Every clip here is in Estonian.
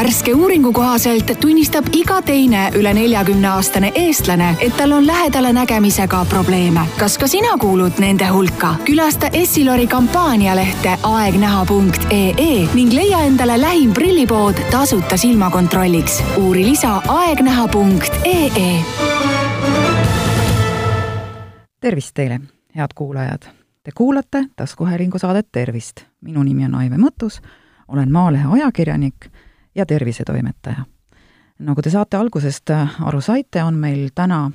värske uuringu kohaselt tunnistab iga teine üle neljakümne aastane eestlane, et tal on lähedale nägemisega probleeme. kas ka sina kuulud nende hulka? külasta Essilori kampaanialehte aegnäha.ee ning leia endale lähim prillipood tasuta silmakontrolliks. uuri lisa aegnäha.ee. tervist teile, head kuulajad! Te kuulate taskuhäälingu saadet Tervist. minu nimi on Aive Mõttus, olen Maalehe ajakirjanik ja tervisetoimetaja. nagu te saate algusest aru saite, on meil täna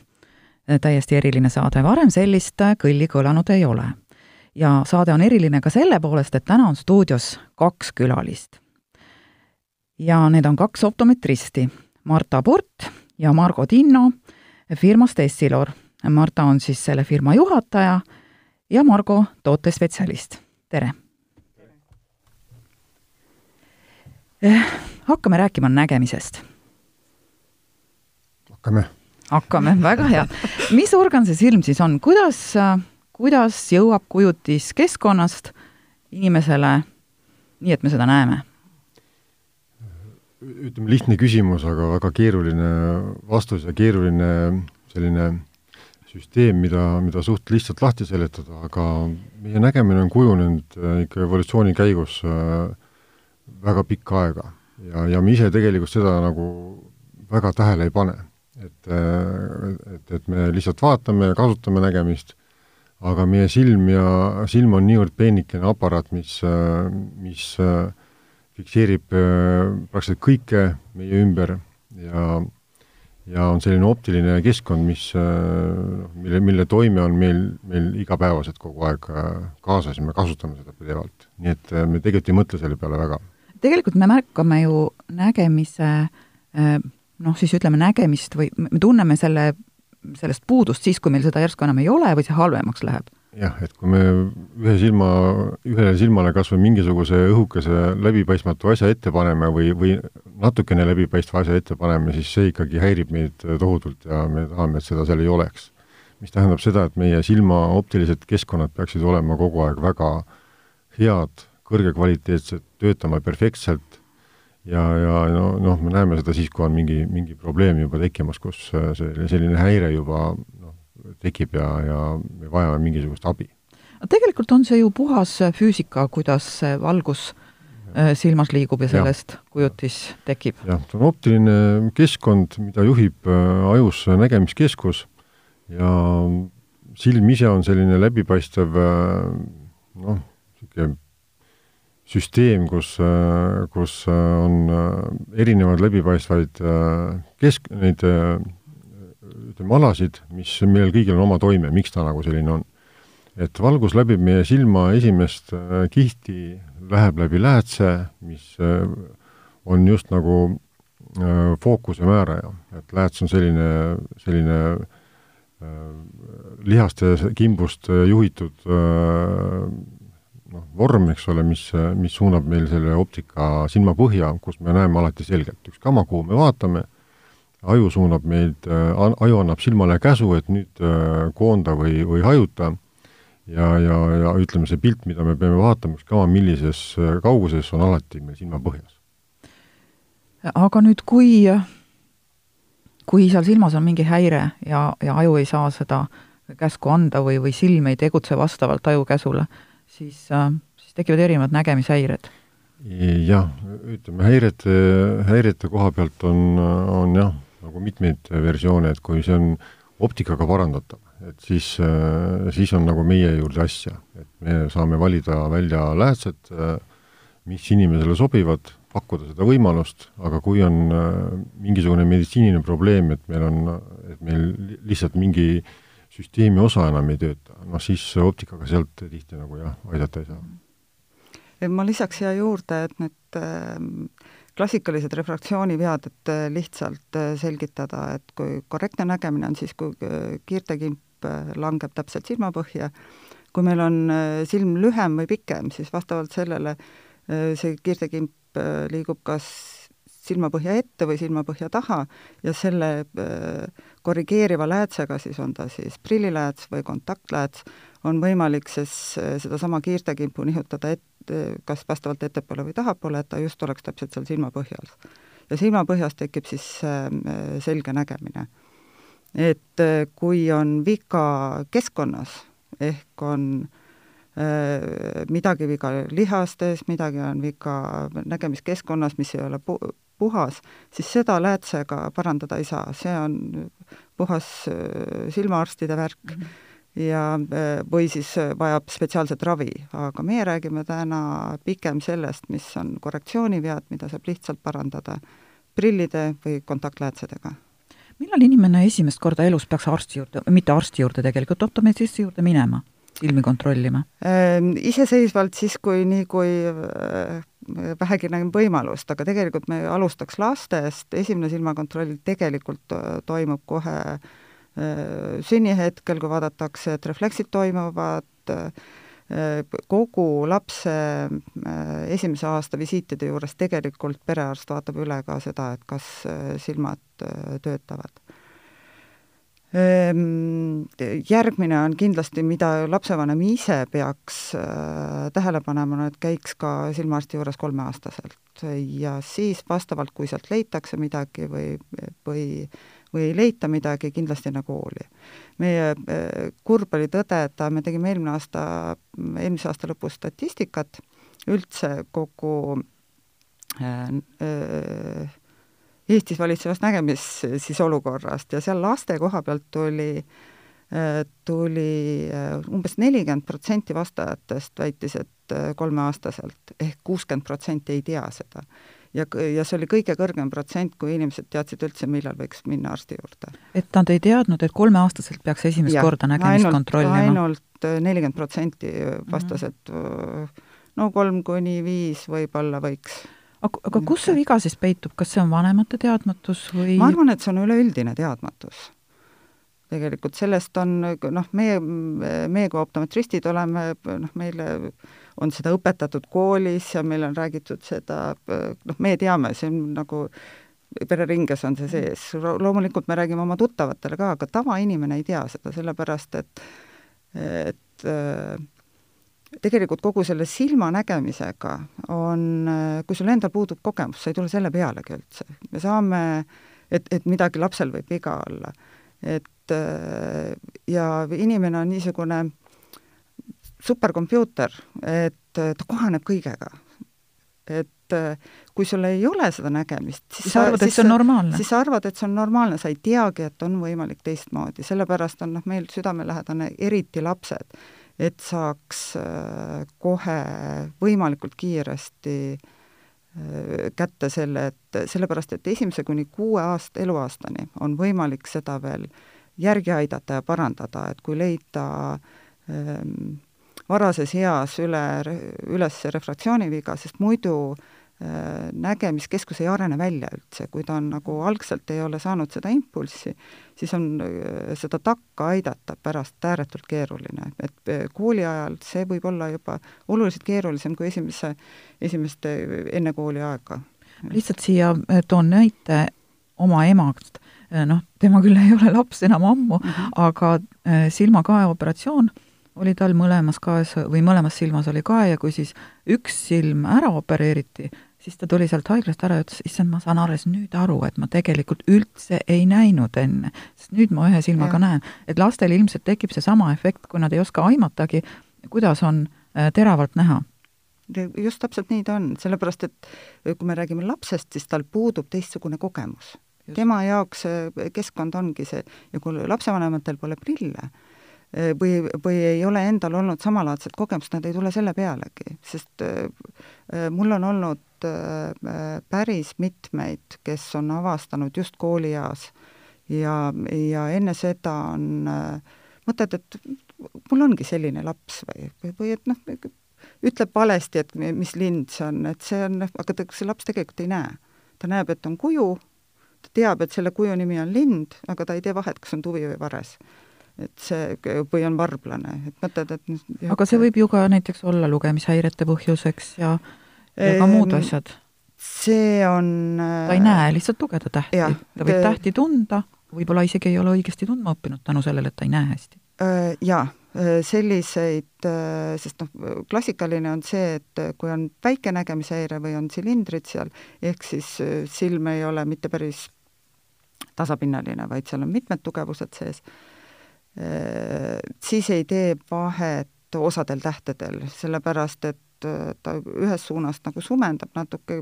täiesti eriline saade, varem sellist kõlli kõlanud ei ole. ja saade on eriline ka selle poolest, et täna on stuudios kaks külalist. ja need on kaks optometristi, Marta Purt ja Margo Tinno firmast Essilor. Marta on siis selle firma juhataja ja Margo tootespetsialist, tere! Eh, hakkame rääkima nägemisest. hakkame. hakkame, väga hea. mis organ see silm siis on, kuidas, kuidas jõuab kujutis keskkonnast inimesele nii, et me seda näeme? ütleme, lihtne küsimus, aga väga keeruline vastus ja keeruline selline süsteem, mida, mida suht lihtsalt lahti seletada, aga meie nägemine on kujunenud äh, ikka evolutsiooni käigus äh, väga pikka aega ja, ja me ise tegelikult seda nagu väga tähele ei pane. et, äh, et, et me lihtsalt vaatame ja kasutame nägemist, aga meie silm ja, silm on niivõrd peenikene aparaat, mis, mis fikseerib praktiliselt kõike meie ümber ja ja on selline optiline keskkond, mis, noh, mille, mille toime on meil, meil igapäevaselt kogu aeg kaasas ja me kasutame seda pidevalt. nii et me tegelikult ei mõtle selle peale väga. Tegelikult me märkame ju nägemise noh, siis ütleme nägemist või me tunneme selle, sellest puudust siis, kui meil seda järsku enam ei ole või see halvemaks läheb jah, et kui me ühe silma, ühele silmale kas või mingisuguse õhukese läbipaistmatu asja ette paneme või, või natukene läbipaistva asja ette paneme, siis see ikkagi häirib meid tohutult ja me tahame, et seda seal ei oleks. mis tähendab seda, et meie silma optilised keskkonnad peaksid olema kogu aeg väga head, kõrgekvaliteetsed, töötama perfektselt ja, ja no, noh, me näeme seda siis, kui on mingi, mingi probleem juba tekkimas, kus see selline häire juba tekib ja, ja me vajame mingisugust abi. tegelikult on see ju puhas füüsika, kuidas see valgus äh, silmas liigub ja sellest ja. kujutis tekib. jah, ta on optiline keskkond, mida juhib äh, ajus nägemiskeskus ja silm ise on selline läbipaistev äh, noh, niisugune süsteem, kus, kus on erinevaid läbipaistvaid kesk-, neid ütleme, alasid, mis, millel kõigil on oma toime, miks ta nagu selline on. et valgus läbib meie silma esimest äh, kihti, läheb läbi läätse, mis äh, on just nagu äh, fookuse määraja, et lääts on selline, selline lihaste kimbust juhitud noh, vorm, eks ole, mis, mis suunab meil selle optika silmapõhja, kus me näeme alati selgelt, ükskama, kuhu me vaatame aju suunab meid, äh, aju annab silmale käsu, et nüüd äh, koonda või, või hajuta ja, ja, ja ütleme, see pilt, mida me peame vaatama, ükskõik millises äh, kauguses, on alati meil silma põhjas. aga nüüd, kui, kui seal silmas on mingi häire ja, ja aju ei saa seda käsku anda või, või silm ei tegutse vastavalt aju käsule, siis, siis tekivad erinevad nägemishäired. Jah, ütleme häirete, häirete koha pealt on, on jah, nagu mitmeid versioone, et kui see on optikaga parandatav, et siis, siis on nagu meie juurde asja, et me saame valida välja läätsed, mis inimesele sobivad, pakkuda seda võimalust, aga kui on mingisugune meditsiiniline probleem, et meil on, et meil lihtsalt mingi süsteemi osa enam ei tööta, noh siis optikaga sealt tihti nagu jah, aidata ei saa. ma lisaks siia juurde, et need äh, klassikalised refraktsioonivead, et äh, lihtsalt äh, selgitada, et kui korrektne nägemine on siis, kui äh, kiirtekimp langeb täpselt silmapõhja, kui meil on silm lühem või pikem, siis vastavalt sellele see kiirtekimp liigub kas silmapõhja ette või silmapõhja taha ja selle korrigeeriva läätsega, siis on ta siis prillilääts või kontaktlääts, on võimalik siis sedasama kiirtekimpu nihutada ette, kas vastavalt ettepoole või tahapoole, et ta just oleks täpselt seal silmapõhjal. ja silmapõhjas tekib siis selge nägemine. et kui on viga keskkonnas, ehk on midagi viga lihastes, midagi on viga nägemiskeskkonnas, mis ei ole puhas, siis seda läätsega parandada ei saa, see on puhas silmaarstide värk. -hmm ja, või siis vajab spetsiaalset ravi, aga meie räägime täna pigem sellest, mis on korrektsioonivead, mida saab lihtsalt parandada prillide või kontaktläätsedega. millal inimene esimest korda elus peaks arsti juurde, mitte arsti juurde tegelikult, optometristi juurde minema, silmi kontrollima? Iseseisvalt siis, kui nii, kui vähegi nägin võimalust, aga tegelikult me alustaks lastest, esimene silmakontroll tegelikult äh, toimub kohe äh, sünnihetkel, kui vaadatakse, et refleksid toimuvad, äh, kogu lapse esimese aasta visiitide juures tegelikult perearst vaatab üle ka seda, et kas silmad töötavad järgmine on kindlasti, mida lapsevanem ise peaks äh, tähele panema, no et käiks ka silmaarsti juures kolmeaastaselt ja siis vastavalt, kui sealt leitakse midagi või, või või ei leita midagi, kindlasti enne kooli. meie äh, kurb oli tõdeda, me tegime eelmine aasta, eelmise aasta lõpus statistikat üldse kogu äh, äh, Eestis valitsevast nägemis siis olukorrast ja seal laste koha pealt tuli tuli umbes nelikümmend protsenti vastajatest väitis, et kolmeaastaselt ehk kuuskümmend protsenti ei tea seda. ja, ja see oli kõige kõrgem protsent, kui inimesed teadsid üldse, millal võiks minna arsti juurde. et nad ei teadnud, et kolmeaastaselt peaks esimest ja, korda nägemist kontrollima? ainult nelikümmend protsenti vastas, et no kolm kuni viis võib-olla võiks aga, aga kus see viga siis peitub, kas see on vanemate teadmatus või? ma arvan, et see on üleüldine teadmatus. tegelikult sellest on noh, meie, meie kui optometristid oleme noh, meile on seda õpetatud koolis ja meil on räägitud seda, noh, me teame, see on nagu vereringes on see sees, loomulikult me räägime oma tuttavatele ka, aga tavainimene ei tea seda, sellepärast et et äh, tegelikult kogu selle silmanägemisega on, kui sul endal puudub kogemus, sa ei tule selle pealegi üldse. me saame, et, et midagi lapsel võib viga olla. et ja inimene on niisugune superkompuuter, et ta kohaneb kõigega. et kui sul ei ole seda nägemist, siis sa arvad, et see on normaalne? siis sa arvad, et see on normaalne, sa ei teagi, et on võimalik teistmoodi, sellepärast on noh, meil südamelähedane eriti lapsed et saaks äh, kohe võimalikult kiiresti äh, kätte selle, et sellepärast, et esimese kuni kuue aasta, eluaastani on võimalik seda veel järgi aidata ja parandada, et kui leida ähm, varases eas üle, üles refraktsiooniviga, sest muidu Äh, nägemiskeskus ei arene välja üldse, kui ta on nagu algselt ei ole saanud seda impulssi, siis on äh, seda takka aidata pärast ääretult keeruline, et äh, kooli ajal see võib olla juba oluliselt keerulisem kui esimese, esimeste, enne kooliaega. lihtsalt siia toon näite oma emast, noh, tema küll ei ole laps enam ammu mm, -hmm. aga silmakae operatsioon oli tal mõlemas kaes või mõlemas silmas oli kae ja kui siis üks silm ära opereeriti, siis ta tuli sealt haiglast ära ja ütles, issand, ma saan alles nüüd aru, et ma tegelikult üldse ei näinud enne, sest nüüd ma ühe silmaga ja. näen. et lastel ilmselt tekib seesama efekt, kui nad ei oska aimatagi, kuidas on äh, teravalt näha just täpselt nii ta on, sellepärast et kui me räägime lapsest, siis tal puudub teistsugune kogemus. tema jaoks keskkond ongi see ja kui lapsevanematel pole prille, Äh, või, või ei ole endal olnud samalaadset kogemust, nad ei tule selle pealegi, sest äh, äh, mul on olnud päris mitmeid, kes on avastanud just koolieas ja, ja enne seda on mõtted, et mul ongi selline laps või, või, või et noh, ütleb valesti, et mis lind see on, et see on, aga ta, see laps tegelikult ei näe. ta näeb, et on kuju, ta teab, et selle kuju nimi on lind, aga ta ei tee vahet, kas on tuvi või vares et see, või on varblane, et mõtled, et aga see võib ju ka näiteks olla lugemishäirete põhjuseks ja, ja ka muud asjad? see on ta ei näe lihtsalt lugeda tähti, ta võib tähti tunda, võib-olla isegi ei ole õigesti tundma õppinud tänu sellele, et ta ei näe hästi. Jaa, selliseid, sest noh, klassikaline on see, et kui on väike nägemishäire või on silindrid seal, ehk siis silm ei ole mitte päris tasapinnaline, vaid seal on mitmed tugevused sees, siis ei tee vahet osadel tähtedel, sellepärast et ta ühest suunast nagu sumendab natuke,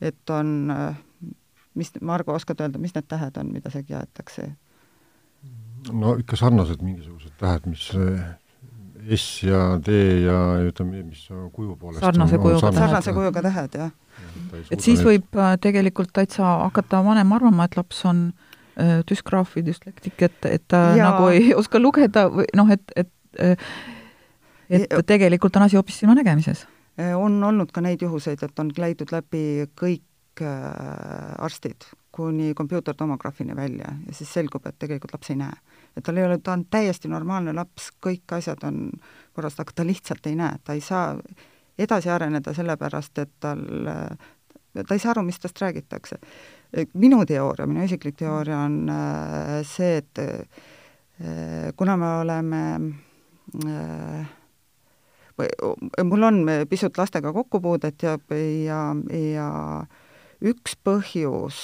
et on, mis, Margo, oskad öelda, mis need tähed on, mida segi aetakse? no ikka sarnased mingisugused tähed, mis S ja D ja ütleme, mis kuju poolest sarnase kujuga tähed. sarnase kujuga tähed, jah. et siis neid... võib äh, tegelikult täitsa hakata vanem arvama, et laps on äh, düsgraafi, düslektik, et, et ta ja. nagu ei oska lugeda või noh, et, et äh, et tegelikult on asi hoopis silmanägemises? on olnud ka neid juhuseid, et on käidud läbi kõik arstid, kuni kompuutertomograafini välja ja siis selgub, et tegelikult laps ei näe. et tal ei ole, ta on täiesti normaalne laps, kõik asjad on korras, aga ta lihtsalt ei näe, ta ei saa edasi areneda sellepärast, et tal, ta ei saa aru, mis tast räägitakse. minu teooria, minu isiklik teooria on äh, see, et äh, kuna me oleme äh, mul on pisut lastega kokkupuudet ja, ja, ja üks põhjus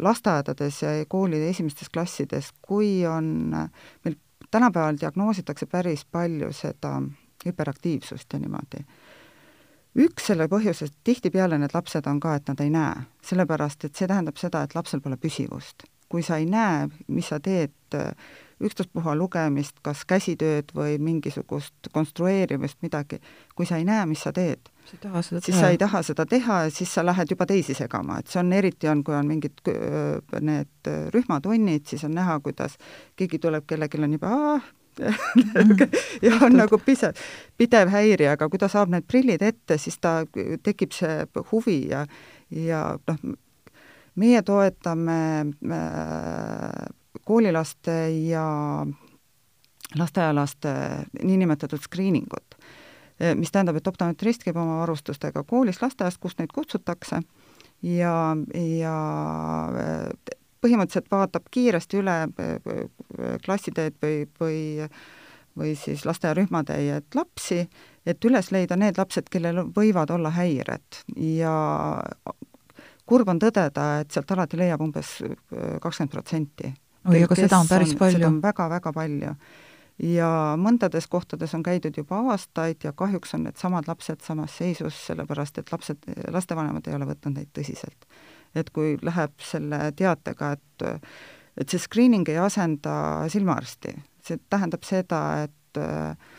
lasteaedades ja koolide esimestes klassides, kui on, meil tänapäeval diagnoositakse päris palju seda hüperaktiivsust ja niimoodi. Üks selle põhjusest, tihtipeale need lapsed on ka, et nad ei näe, sellepärast et see tähendab seda, et lapsel pole püsivust. kui sa ei näe, mis sa teed, ükstaspuha lugemist, kas käsitööd või mingisugust konstrueerimist, midagi, kui sa ei näe, mis sa teed, siis teha. sa ei taha seda teha ja siis sa lähed juba teisi segama, et see on eriti, on, kui on mingid need rühmatunnid, siis on näha, kuidas keegi tuleb, kellelgi on juba ja on nagu pidev, pidev häire, aga kui ta saab need prillid ette, siis ta, tekib see huvi ja, ja noh, meie toetame äh, koolilaste ja lasteaialaste niinimetatud screeningut, mis tähendab, et optometrist käib oma varustustega koolis, lasteaias, kust neid kutsutakse ja, ja põhimõtteliselt vaatab kiiresti üle klassiteed või, või või siis lasteaiarühmatäiet lapsi, et üles leida need lapsed, kellel võivad olla häired ja kurb on tõdeda, et sealt alati leiab umbes kakskümmend protsenti oi, aga seda on päris on, palju. seda on väga-väga palju. ja mõndades kohtades on käidud juba aastaid ja kahjuks on needsamad lapsed samas seisus, sellepärast et lapsed, lastevanemad ei ole võtnud neid tõsiselt. Et kui läheb selle teatega, et et see screening ei asenda silmaarsti, see tähendab seda, et äh,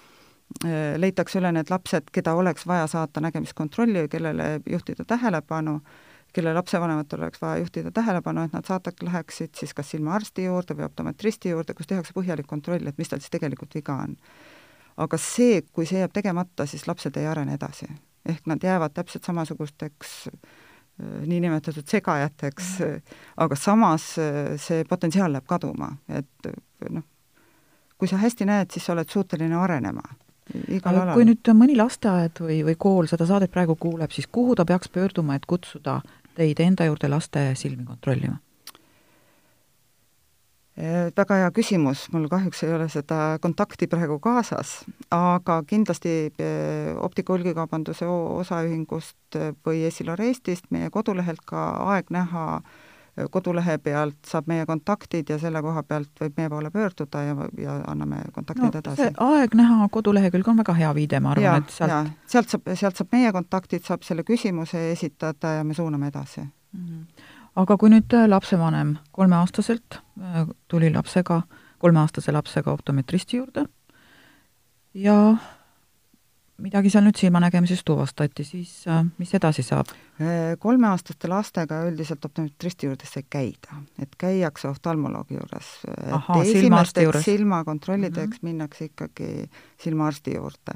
leitakse üle need lapsed, keda oleks vaja saata nägemiskontrolli, kellele juhtida tähelepanu kelle lapsevanematel oleks vaja juhtida tähelepanu, et nad saata-, läheksid siis kas silmaarsti juurde või optometristi juurde, kus tehakse põhjalik kontroll, et mis tal siis tegelikult viga on. aga see, kui see jääb tegemata, siis lapsed ei arene edasi. ehk nad jäävad täpselt samasugusteks äh, niinimetatud segajateks, aga samas äh, see potentsiaal läheb kaduma, et äh, noh, kui sa hästi näed, siis sa oled suuteline arenema igal alal. kui nüüd mõni lasteaed või, või kool seda saadet praegu kuuleb, siis kuhu ta peaks pöörduma, et kutsuda teid enda juurde laste silmi kontrollima? Äh, väga hea küsimus, mul kahjuks ei ole seda kontakti praegu kaasas, aga kindlasti äh, optika hulgikaubanduse osaühingust äh, või Esilor Eestist, meie kodulehelt ka Aeg näha äh, kodulehe pealt saab meie kontaktid ja selle koha pealt võib meie poole pöörduda ja, ja anname kontaktid no, edasi. aeg näha kodulehekülg on väga hea viide, ma arvan, et sealt sealt saab, sealt saab meie kontaktid, saab selle küsimuse esitada ja me suuname edasi mm. -hmm. Aga kui nüüd äh, lapsevanem kolmeaastaselt äh, tuli lapsega, kolmeaastase lapsega optometristi juurde ja midagi seal nüüd silmanägemises tuvastati, siis äh, mis edasi saab? Kolmeaastaste lastega üldiselt optometristi juures ei käida, et käiakse oftalmoloogi juures. esimesteks silmakontrollideks mm -hmm. minnakse ikkagi silmaarsti juurde.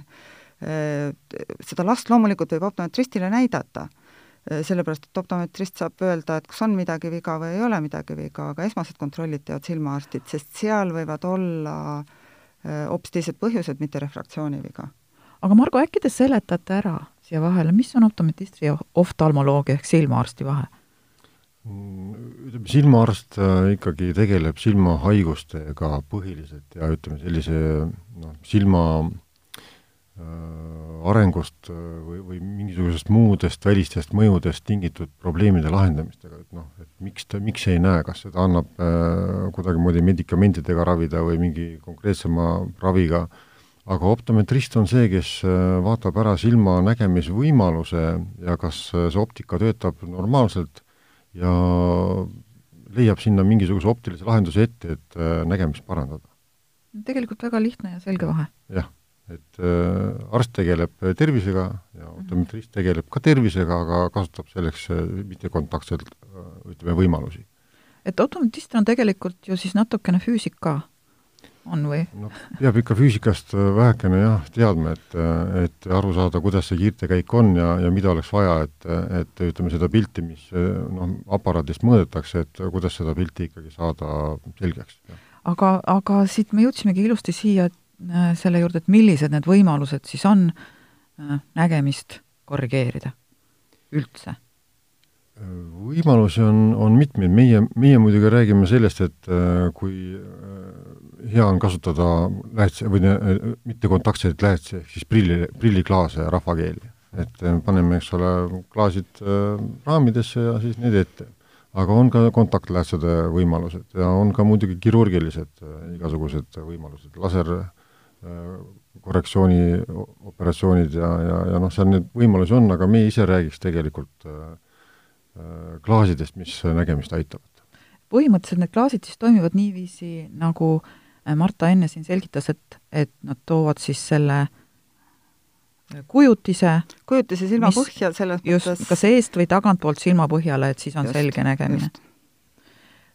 Seda last loomulikult võib optometristile näidata, sellepärast et optometrist saab öelda, et kas on midagi viga või ei ole midagi viga, aga esmased kontrollid teevad silmaarstid, sest seal võivad olla hoopis teised põhjused, mitte refraktsiooniviga aga Margo, äkki te seletate ära siia vahele, mis on optometristri ja oftalmoloogia ehk silmaarsti vahe? Mm, ütleme, silmaarst äh, ikkagi tegeleb silmahaigustega põhiliselt ja ütleme, sellise noh, silma äh, arengust äh, või, või mingisugusest muudest välistest mõjudest tingitud probleemide lahendamistega, et noh, et miks ta, miks ei näe, kas seda annab äh, kuidagimoodi medikamentidega ravida või mingi konkreetsema raviga, aga optometrist on see, kes äh, vaatab ära silma nägemisvõimaluse ja kas äh, see optika töötab normaalselt ja leiab sinna mingisuguse optilise lahenduse ette, et äh, nägemist parandada. tegelikult väga lihtne ja selge vahe. jah, et äh, arst tegeleb tervisega ja mhm. optometrist tegeleb ka tervisega, aga kasutab selleks äh, mittekontaktselt äh, ütleme, võimalusi. et optometrist on tegelikult ju siis natukene füüsik ka on või? no peab ikka füüsikast äh, vähekene jah, teadma, et, äh, et aru saada, kuidas see kiirtekäik on ja, ja mida oleks vaja, et, et ütleme, seda pilti, mis äh, noh, aparaadist mõõdetakse, et kuidas seda pilti ikkagi saada selgeks. aga, aga siit me jõudsimegi ilusti siia selle juurde, et millised need võimalused siis on nägemist korrigeerida üldse? võimalusi on, on mitmeid, meie, meie muidugi räägime sellest, et kui hea on kasutada lähetse või mittekontaktseid lähetsi ehk siis prilli, prilliklaase rahvakeeli. et äh, paneme, eks ole, klaasid äh, raamidesse ja siis need ette. aga on ka kontaktlähetsede võimalused ja on ka muidugi kirurgilised äh, igasugused võimalused, laser äh, korrektsiooni operatsioonid ja, ja, ja noh, seal neid võimalusi on, aga meie ise räägiks tegelikult äh, äh, klaasidest, mis nägemist aitavad. põhimõtteliselt need klaasid siis toimivad niiviisi, nagu äh, Äh, Marta enne siin selgitas, et, et nad toovad siis selle äh, kujutise kujutise silmapõhja selles just, mõttes kas eest või tagantpoolt silmapõhjale, et siis on just, selge nägemine.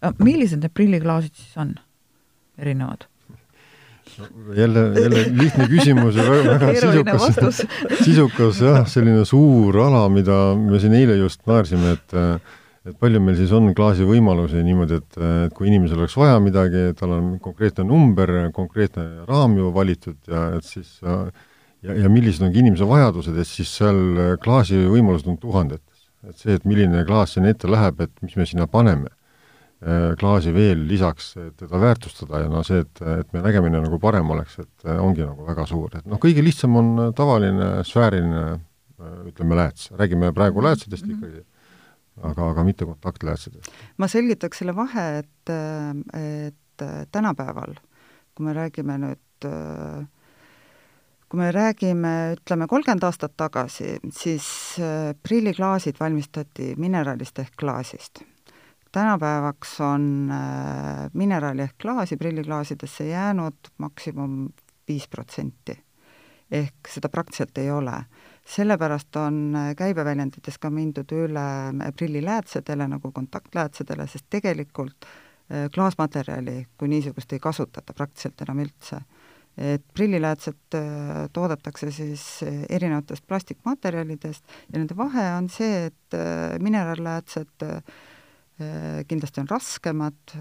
Äh, millised need prilliklaasid siis on, erinevad? Jälle, jälle lihtne küsimus ja väga, väga sisukas, sisukas jah, selline suur ala, mida me siin eile just naersime, et et palju meil siis on klaasi võimalusi niimoodi, et, et kui inimesel oleks vaja midagi, tal on konkreetne number, konkreetne raam ju valitud ja et siis ja, ja millised on inimese vajadused, et siis seal klaasi võimalused on tuhandetes. et see, et milline klaas sinna ette läheb, et mis me sinna paneme, klaasi veel lisaks, et teda väärtustada ja no see, et, et meie nägemine nagu parem oleks, et ongi nagu väga suur, et noh, kõige lihtsam on tavaline sfääriline ütleme, lääts, räägime praegu läätsedest mm -hmm. ikkagi aga, aga mitte kontaktlähetsedest. ma selgitaks selle vahe, et, et tänapäeval, kui me räägime nüüd kui me räägime, ütleme, kolmkümmend aastat tagasi, siis prilliklaasid valmistati mineraalist ehk klaasist. Tänapäevaks on mineraali ehk klaasi prilliklaasidesse jäänud maksimum viis protsenti. ehk seda praktiliselt ei ole sellepärast on äh, käibeväljandites ka mindud üle äh, prilliläätsedele nagu kontaktläätsedele, sest tegelikult äh, klaasmaterjali kui niisugust ei kasutata praktiliselt enam üldse. et prilliläätsed toodetakse siis erinevatest plastikmaterjalidest ja nende vahe on see, et mineraalläätsed kindlasti on raskemad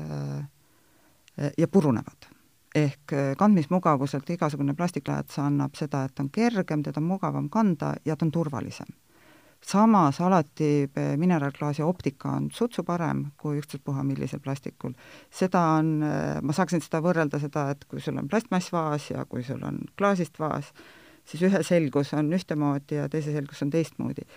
ja purunevad ehk äh, kandmismugavuselt igasugune plastiklähetus annab seda, et on kergem, teda on mugavam kanda ja ta on turvalisem. samas alati äh, mineraalklaasi optika on sutsu parem kui ükstaspuha millisel plastikul. seda on, äh, ma saaksin seda võrrelda seda, et kui sul on plastmassvaas ja kui sul on klaasist vaas, siis ühe selgus on ühtemoodi ja teise selgus on teistmoodi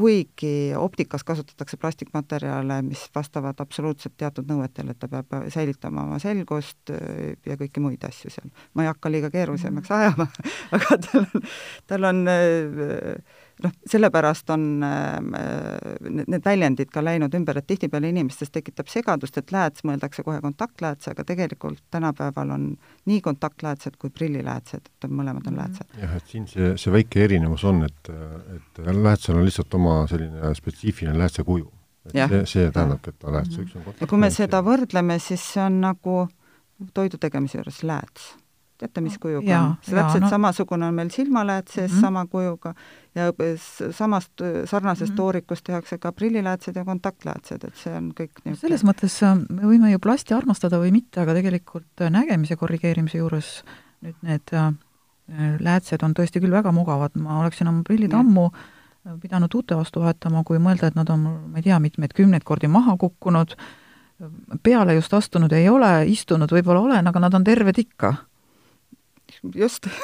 kuigi optikas kasutatakse plastikmaterjale, mis vastavad absoluutselt teatud nõuetele, et ta peab säilitama oma selgust äh, ja kõiki muid asju seal. ma ei hakka liiga keerulisemaks mhm. ajama, aga tal on, tal on äh, noh, sellepärast on äh, need väljendid ka läinud ümber, et tihtipeale inimestes tekitab segadust, et lääts mõeldakse kohe kontaktläätse, aga tegelikult tänapäeval on nii kontaktläätsed kui prilliläätsed, et on, mõlemad on mhm. läätsed. jah, et siin see, see väike erinevus on, et, et läätsel on lihtsalt oma selline spetsiifiline läätse kuju. et ja. see, see tähendabki, et ta lääts, üks on kontaktlääts. ja kui me seda võrdleme, siis see on nagu toidu tegemise juures lääts teate, mis kujuga ja, on? see täpselt no. samasugune on meil silmaläät sees mm -hmm. sama kujuga ja samast, sarnasest mm -hmm. toorikust tehakse ka prilliläätsed ja kontaktläätsed, et see on kõik niisugune selles mõttes äh, me võime ju plasti armastada või mitte, aga tegelikult äh, nägemise korrigeerimise juures nüüd need äh, läätsed on tõesti küll väga mugavad, ma oleksin oma prillid ja. ammu pidanud uute vastu vahetama, kui mõelda, et nad on ma ei tea, mitmeid kümneid kordi maha kukkunud, peale just astunud ei ole, istunud võib-olla olen, aga nad on terved ikka. Just.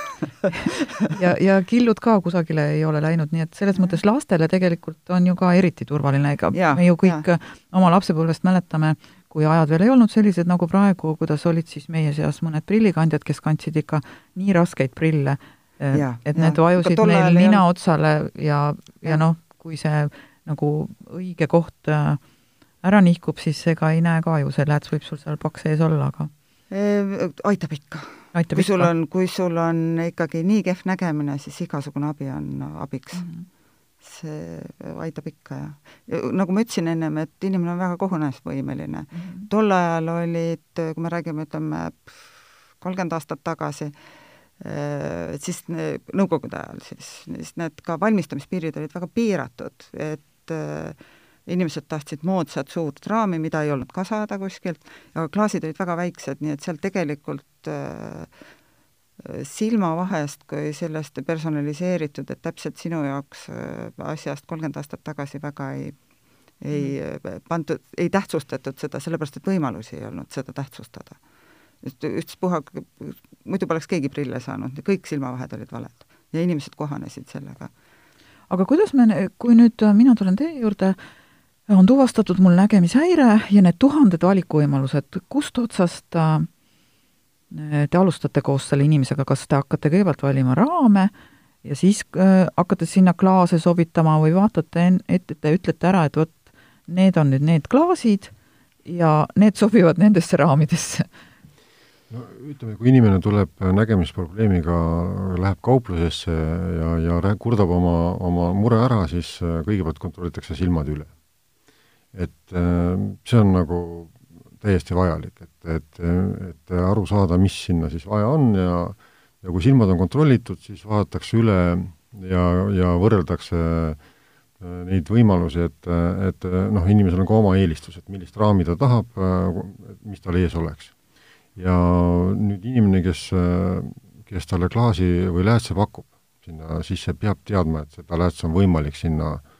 Ja, ja killud ka kusagile ei ole läinud, nii et selles mõttes lastele tegelikult on ju ka eriti turvaline, ega ja, me ju kõik ja. oma lapsepõlvest mäletame, kui ajad veel ei olnud sellised nagu praegu, kuidas olid siis meie seas mõned prillikandjad, kes kandsid ikka nii raskeid prille, et need vajusid meil nina otsale ja, ja noh, kui see nagu õige koht äh, ära nihkub, siis ega ei näe ka ju, see lääts võib sul seal paks ees olla, aga aitab ikka. kui sul on, kui sul on ikkagi nii kehv nägemine, siis igasugune abi on abiks mm. -hmm. see aitab ikka ja, ja nagu ma ütlesin ennem, et inimene on väga kogunemisvõimeline mm. -hmm. tol ajal olid, kui me räägime, ütleme, kolmkümmend aastat tagasi, siis Nõukogude ajal siis, siis need ka valmistamispiirid olid väga piiratud, et äh, inimesed tahtsid moodsat suurt raami, mida ei olnud ka saada kuskilt, aga klaasid olid väga väiksed, nii et seal tegelikult äh, silmavahest kui sellest personaliseeritud, et täpselt sinu jaoks äh, asjast kolmkümmend aastat tagasi väga ei ei mm. pandud, ei tähtsustatud seda, sellepärast et võimalusi ei olnud seda tähtsustada. ükspuha, muidu poleks keegi prille saanud, kõik silmavahed olid valed ja inimesed kohanesid sellega. aga kuidas me, kui nüüd mina tulen teie juurde äh, on tuvastatud mul nägemishäire ja need tuhanded valikuvõimalused, kust otsast äh, te alustate koos selle inimesega, kas te hakkate kõigepealt valima raame ja siis äh, hakkate sinna klaase sobitama või vaatate ette, te ütlete ära, et vot, need on nüüd need klaasid ja need sobivad nendesse raamidesse? no ütleme, kui inimene tuleb nägemisprobleemiga, läheb kauplusesse ja, ja kurdab oma, oma mure ära, siis äh, kõigepealt kontrollitakse silmad üle et äh, see on nagu täiesti vajalik, et, et, et aru saada, mis sinna siis vaja on ja ja kui silmad on kontrollitud, siis vaadatakse üle ja, ja võrreldakse äh, neid võimalusi, et, et noh, inimesel on ka oma eelistus, et millist raami ta tahab, äh, mis tal ees oleks. ja nüüd inimene, kes, kes talle klaasi või läätse pakub sinna sisse, peab teadma, et seda läätse on võimalik sinna äh,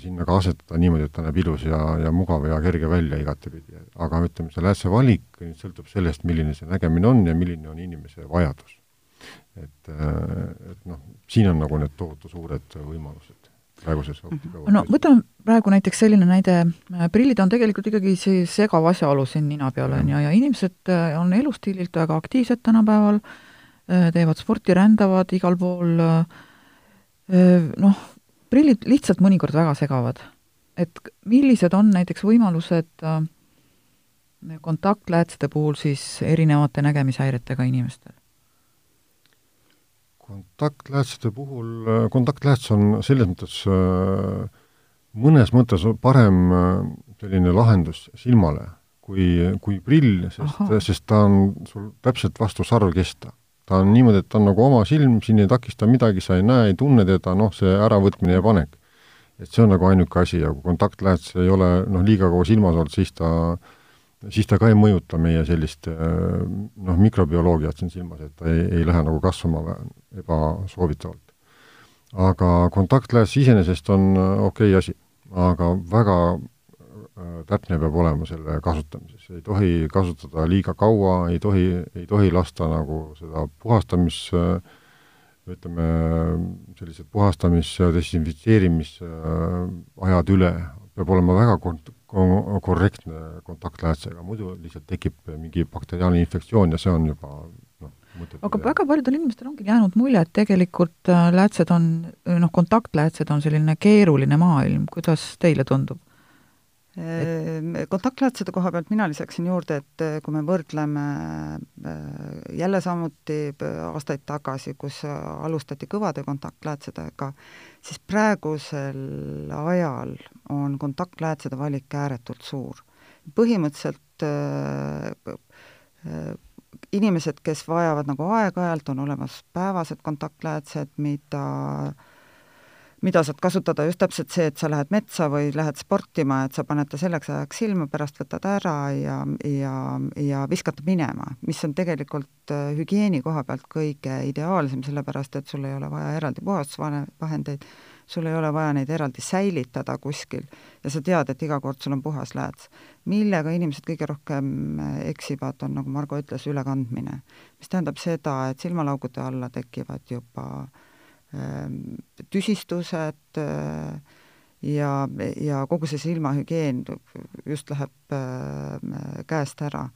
sinna ka asetada niimoodi, et ta näeb ilus ja, ja mugav ja kerge välja igatepidi. aga ütleme, see läätse valik nüüd sõltub sellest, milline see nägemine on ja milline on inimese vajadus. et, et noh, siin on nagu need tohutu suured võimalused praeguses mhm. optika no võtame praegu näiteks selline näide, prillid on tegelikult ikkagi see segav asjaolu siin nina peal, on ju, ja inimesed äh, on elustiililt väga aktiivsed tänapäeval, äh, teevad sporti, rändavad igal pool, äh, noh, prillid lihtsalt mõnikord väga segavad. et millised on näiteks võimalused äh, kontaktläätsede puhul siis erinevate nägemishäiretega inimestel? kontaktläätsede puhul, äh, kontaktlääts on selles mõttes äh, mõnes mõttes parem selline lahendus silmale kui, kui prill, sest, sest ta on sul täpselt vastu sarvkesta ta on niimoodi, et ta on nagu oma silm, siin ei takista midagi, sa ei näe, ei tunne teda, noh, see äravõtmine ja panek. et see on nagu ainuke asi ja kui kontaktlääts ei ole noh, liiga kaua silmas olnud, siis ta, siis ta ka ei mõjuta meie sellist noh, mikrobioloogiat siin silmas, et ta ei, ei lähe nagu kasvama ebasoovitavalt. aga kontaktlääs iseenesest on okei okay asi, aga väga Äh, täpne peab olema selle kasutamises, ei tohi kasutada liiga kaua, ei tohi, ei tohi lasta nagu seda puhastamis ütleme, sellised puhastamis- ja desinfitseerimisajad üle, peab olema väga kont-, korrektne kontaktläätsega, muidu lihtsalt tekib mingi bakteriaalne infektsioon ja see on juba noh, mõttetu. aga väga paljudel inimestel ongi jäänud mulje, et tegelikult äh, läätsed on, noh, kontaktläätsed on selline keeruline maailm, kuidas teile tundub? Ehm, kontaktläätsede koha pealt mina lisaksin juurde, et eh, kui me võrdleme eh, jälle samuti eh, aastaid tagasi, kus alustati kõvade kontaktläätsedega, siis praegusel ajal on kontaktläätsede valik ääretult suur. põhimõtteliselt inimesed, kes vajavad nagu aeg-ajalt, on olemas päevased kontaktläätsed, mida äh, mida saad kasutada just täpselt see, et sa lähed metsa või lähed sportima, et sa paned ta selleks ajaks silma, pärast võtad ära ja, ja, ja viskad minema, mis on tegelikult äh, hügieeni koha pealt kõige ideaalsem, sellepärast et sul ei ole vaja eraldi puhastusvahendeid, sul ei ole vaja neid eraldi säilitada kuskil ja sa tead, et iga kord sul on puhas lääts. millega inimesed kõige rohkem eksivad, on, nagu Margo ütles, ülekandmine. mis tähendab seda, et silmalaugude alla tekivad juba äh, tüsistused äh, ja, ja kogu see silmahügieen just läheb äh, käest ära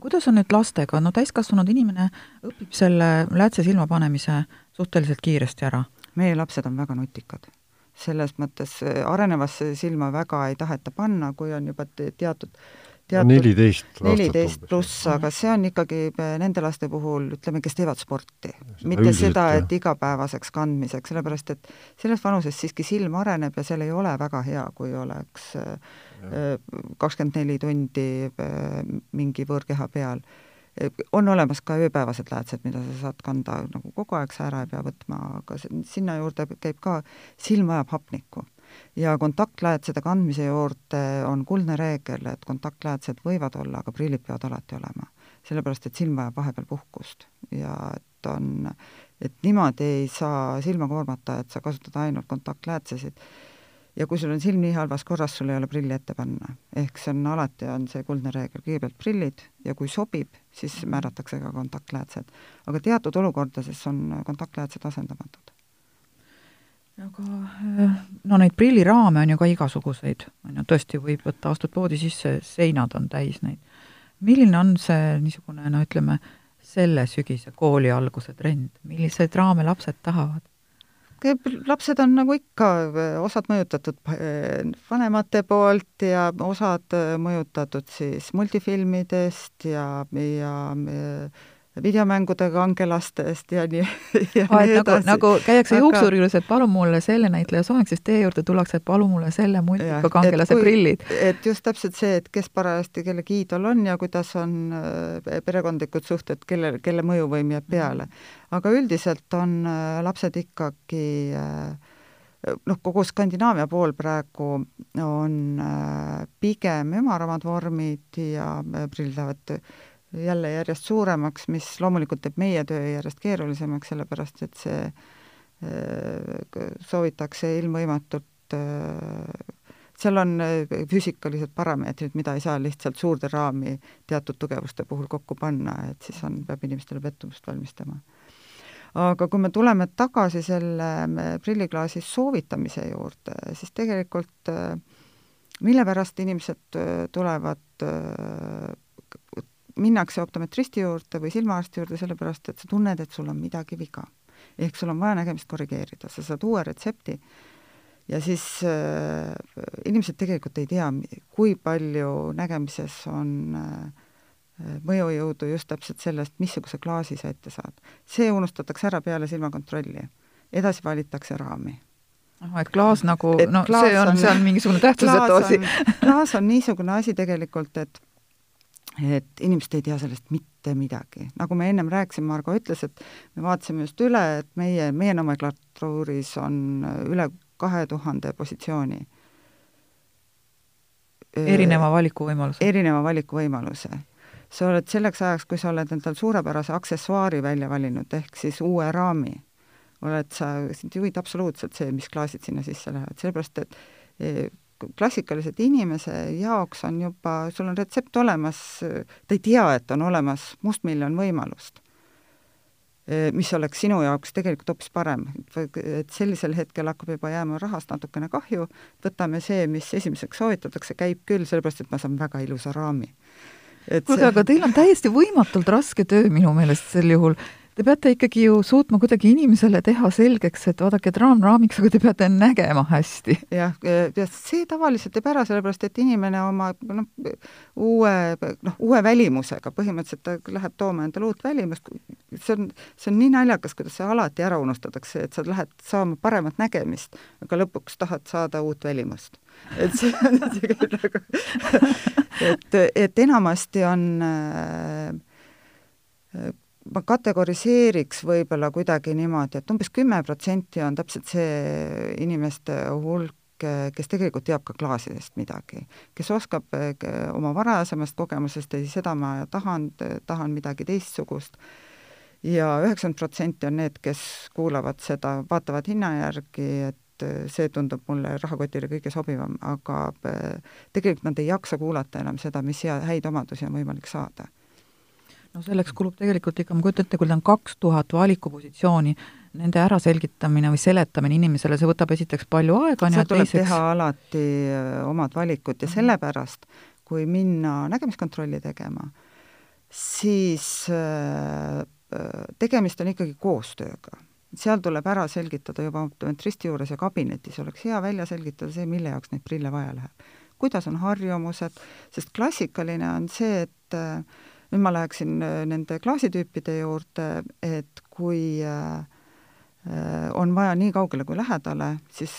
kuidas on nüüd lastega, no täiskasvanud inimene õpib selle läätse silma panemise suhteliselt kiiresti ära? meie lapsed on väga nutikad. selles mõttes äh, arenevasse silma väga ei taheta panna, kui on juba teatud neliteist neliteist pluss, aga see on ikkagi nende laste puhul, ütleme, kes teevad sporti. mitte seda, et igapäevaseks kandmiseks, sellepärast et selles vanuses siiski silm areneb ja seal ei ole väga hea, kui oleks eh, kakskümmend neli tundi eh, mingi võõrkeha peal. on olemas ka ööpäevased läätsed, mida sa saad kanda nagu kogu aeg, sa ära ei pea võtma, aga sinna juurde käib ka, silm vajab hapnikku ja kontaktläätsede kandmise juurde on kuldne reegel, et kontaktläätsed võivad olla, aga prillid peavad alati olema. sellepärast, et silm vajab vahepeal puhkust ja et on, et niimoodi ei saa silma koormata, et sa kasutad ainult kontaktläätsesid ja kui sul on silm nii halvas korras, sul ei ole prilli ette panna. ehk see on alati, on see kuldne reegel, kõigepealt prillid ja kui sobib, siis määratakse ka kontaktläätsed. aga teatud olukordades on kontaktläätsed asendamatud aga äh, no neid prilliraame on ju ka igasuguseid, on ju, tõesti võib võtta, astud poodi sisse, seinad on täis neid. milline on see niisugune, no ütleme, selle sügise kooli alguse trend, milliseid raame lapsed tahavad? lapsed on nagu ikka, osad mõjutatud vanemate poolt ja osad mõjutatud siis multifilmidest ja, ja videomängude kangelastest ja nii, ja Aa, nii nagu, edasi. nagu käiakse Aga... juuksuri juures, et palun mulle selle näitleja soeng, siis teie juurde tullakse, et palun mulle selle multika kangelase prillid. et just täpselt see, et kes parajasti kellegi iidol on ja kuidas on äh, perekondlikud suhted, kelle, kelle mõjuvõim jääb peale. aga üldiselt on äh, lapsed ikkagi äh, noh, kogu Skandinaavia pool praegu on pigem ümaramad vormid ja prillid lähevad jälle järjest suuremaks, mis loomulikult teeb meie töö järjest keerulisemaks, sellepärast et see äh, soovitakse ilmvõimatult äh, seal on äh, füüsikalised parameetrid, mida ei saa lihtsalt suurde raami teatud tugevuste puhul kokku panna, et siis on, peab inimestele pettumust valmistama. aga kui me tuleme tagasi selle prilliklaasi soovitamise juurde, siis tegelikult mille pärast inimesed tulevad minnakse optometristi juurde või silmaarsti juurde sellepärast, et sa tunned, et sul on midagi viga. ehk sul on vaja nägemist korrigeerida, sa saad uue retsepti ja siis äh, inimesed tegelikult ei tea, kui palju nägemises on äh, mõjujõudu just täpselt sellest, missuguse klaasi sa ette saad. see unustatakse ära peale silmakontrolli. edasi valitakse raami ahah, et klaas nagu, no klaas see on, on, on mingisugune tähtsusetu asi. klaas on niisugune asi tegelikult, et et inimesed ei tea sellest mitte midagi. nagu me ennem rääkisime, Margo ütles, et me vaatasime just üle, et meie, meie nomenklatuuris on üle kahe tuhande positsiooni. erineva valikuvõimaluse? erineva valikuvõimaluse. sa oled selleks ajaks, kui sa oled endal suurepärase aksessuaari välja valinud, ehk siis uue raami, oled sa, sind huvita absoluutselt see, mis klaasid sinna sisse lähevad, sellepärast et klassikalised inimese jaoks on juba, sul on retsept olemas, ta ei tea, et on olemas mustmiljon võimalust, mis oleks sinu jaoks tegelikult hoopis parem. et sellisel hetkel hakkab juba jääma rahast natukene kahju, võtame see, mis esimeseks soovitatakse, käib küll, sellepärast et ma saan väga ilusa raami. kuulge aga teil on täiesti võimatult raske töö minu meelest sel juhul Te peate ikkagi ju suutma kuidagi inimesele teha selgeks, et vaadake, et raam raamiks, aga te peate nägema hästi. jah, ja see tavaliselt teeb ära, sellepärast et inimene oma noh, uue, noh, uue välimusega, põhimõtteliselt ta läheb tooma endale uut välimust, see on, see on nii naljakas, kuidas see alati ära unustatakse, et sa lähed saama paremat nägemist, aga lõpuks tahad saada uut välimust. et see on tegelikult nagu, et, et enamasti on äh, ma kategoriseeriks võib-olla kuidagi niimoodi, et umbes kümme protsenti on täpselt see inimeste hulk, kes tegelikult teab ka klaasidest midagi, kes oskab oma varasemast kogemusest, ei seda ma tahan, tahan midagi teistsugust, ja üheksakümmend protsenti on need, kes kuulavad seda, vaatavad hinna järgi, et äh, see tundub mulle rahakotile kõige sobivam, aga äh, tegelikult nad ei jaksa kuulata enam seda, mis hea, häid omadusi on võimalik saada. No selleks kulub tegelikult ikka, ma kujutan ette, kui tal on kaks tuhat valikupositsiooni, nende äraselgitamine või seletamine inimesele, see võtab esiteks palju aega, seal tuleb teiseks... teha alati äh, omad valikud ja mhm. sellepärast, kui minna nägemiskontrolli tegema, siis äh, tegemist on ikkagi koostööga. seal tuleb ära selgitada juba optometristi juures ja kabinetis oleks hea välja selgitada see, mille jaoks neid prille vaja läheb. kuidas on harjumused, sest klassikaline on see, et äh, nüüd ma läheksin äh, nende klaasitüüpide juurde, et kui äh, on vaja nii kaugele kui lähedale, siis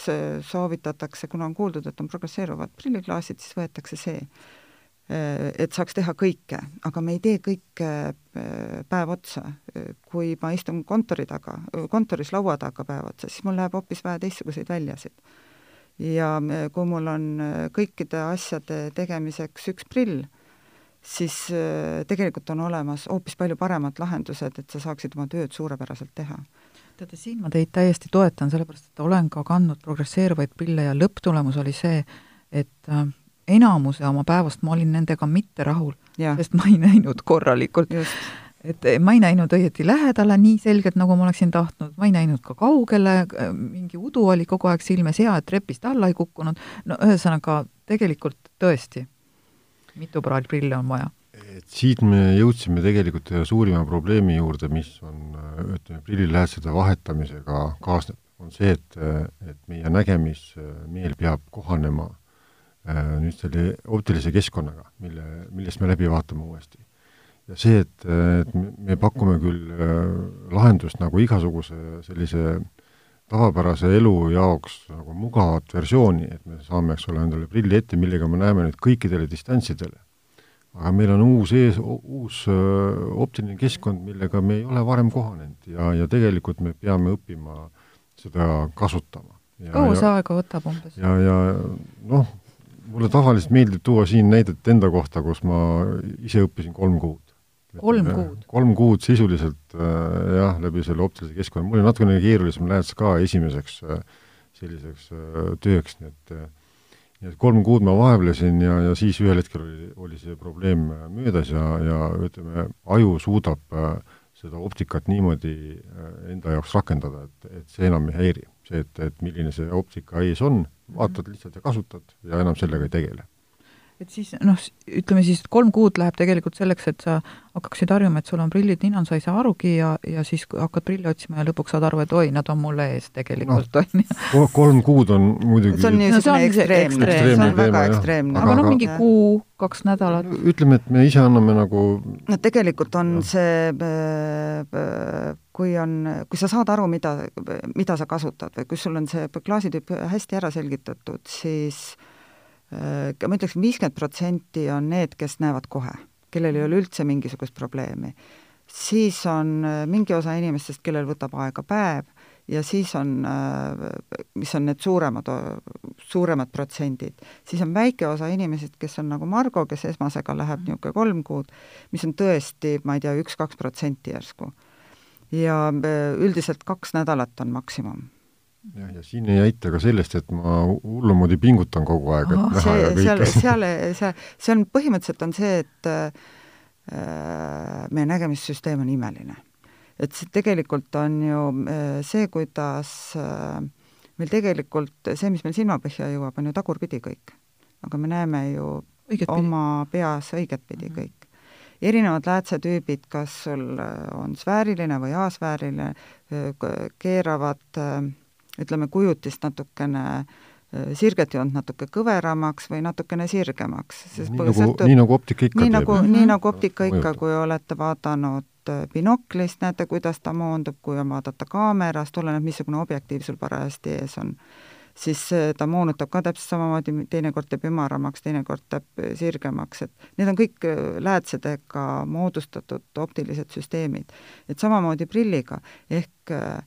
soovitatakse, kuna on kuuldud, et on progresseeruvad prilliklaasid, siis võetakse see Äh, et saaks teha kõike, aga me ei tee kõike äh, päev otsa. kui ma istun kontori taga, kontoris laua taga päev otsa, siis mul läheb hoopis vähe teistsuguseid väljasid. ja äh, kui mul on kõikide asjade tegemiseks üks prill, siis tegelikult on olemas hoopis palju paremad lahendused, et sa saaksid oma tööd suurepäraselt teha. Teate, siin ma teid täiesti toetan, sellepärast et olen ka kandnud progresseeruvaid prille ja lõpptulemus oli see, et äh, enamuse oma päevast ma olin nendega mitte rahul, sest ma ei näinud korralikult. et ma ei näinud õieti lähedale nii selgelt, nagu ma oleksin tahtnud, ma ei näinud ka kaugele, mingi udu oli kogu aeg silmes, hea, et trepist alla ei kukkunud, no ühesõnaga, tegelikult tõesti, mitu paari prille on vaja et siit me jõudsime tegelikult ühe suurima probleemi juurde, mis on, ütleme, prilliläätsede vahetamisega kaasneb, on see, et, et meie nägemismeel peab kohanema Äh, nüüd selle optilise keskkonnaga, mille, millest me läbi vaatame uuesti. ja see, et, et me pakume küll äh, lahendust nagu igasuguse sellise tavapärase elu jaoks nagu mugavat versiooni, et me saame, eks ole, endale prilli ette, millega me näeme nüüd kõikidele distantsidele. aga meil on uus ees, uus optiline keskkond, millega me ei ole varem kohanenud ja, ja tegelikult me peame õppima seda kasutama. kaua see aega võtab umbes? ja, ja noh, mulle tavaliselt meeldib tuua siin näidet enda kohta, kus ma ise õppisin kolm kuud. Kolm kuud? kolm kuud sisuliselt äh, jah, läbi selle optilise keskkonna, mul oli natukene keerulisem lähedus ka esimeseks äh, selliseks äh, tööks, nii et nii et kolm kuud ma vaevlesin ja, ja siis ühel hetkel oli, oli see probleem möödas ja, ja ütleme, aju suudab seda optikat niimoodi enda jaoks rakendada, et, et see enam ei häiri. see, et, et milline see optika ees on, vaatad lihtsalt ja kasutad ja enam sellega ei tegele et siis noh, ütleme siis, et kolm kuud läheb tegelikult selleks, et sa hakkaksid harjuma, et sul on prillid ninal, sa ei saa arugi ja, ja siis hakkad prille otsima ja lõpuks saad aru, et oi, nad on mulle ees tegelikult no,, on ju. kolm kuud on muidugi see on niisugune no, ekstreemne, see on väga ekstreemne. aga noh, mingi kuu, kaks nädalat. ütleme, et me ise anname nagu no tegelikult on no. see kui on, kui sa saad aru, mida, mida sa kasutad või kui sul on see klaasitüüp hästi ära selgitatud, siis äh, Äh, ma ütleksin, viiskümmend protsenti on need, kes näevad kohe, kellel ei ole üldse mingisugust probleemi. siis on äh, mingi osa inimestest, kellel võtab aega päev ja siis on, äh, mis on need suuremad, suuremad protsendid, siis on väike osa inimesed, kes on nagu Margo, kes esmasega läheb niisugune kolm kuud, mis on tõesti, ma ei tea, üks-kaks protsenti järsku. ja üldiselt kaks nädalat on maksimum jah, ja siin ei aita ka sellest, et ma hullumoodi pingutan kogu aeg, et oh, näha see, ja kõike. seal, seal, see, see on, põhimõtteliselt on see, et äh, meie nägemissüsteem on imeline. et see tegelikult on ju äh, see, kuidas äh, meil tegelikult, see, mis meil silmapõhja jõuab, on ju tagurpidi kõik. aga me näeme ju õiget oma pidi. peas õigetpidi mm -hmm. kõik erinevad läätsetüübid, kas sul on sfääriline või asfääriline, keeravad äh, ütleme, kujutist natukene äh, sirgetjoont natuke kõveramaks või natukene sirgemaks. nii nagu, sõltub, nii nagu optika ikka nii teeb. nagu, nii nagu optika ikka, kui olete vaadanud äh, binoklist, näete, kuidas ta moondub, kui on vaadata kaamerast, oleneb, missugune objektiiv sul parajasti ees on, siis äh, ta moonutab ka täpselt samamoodi, teinekord teeb ümaramaks, teinekord teeb sirgemaks, et need on kõik läätsedega moodustatud optilised süsteemid. et samamoodi prilliga, ehk äh,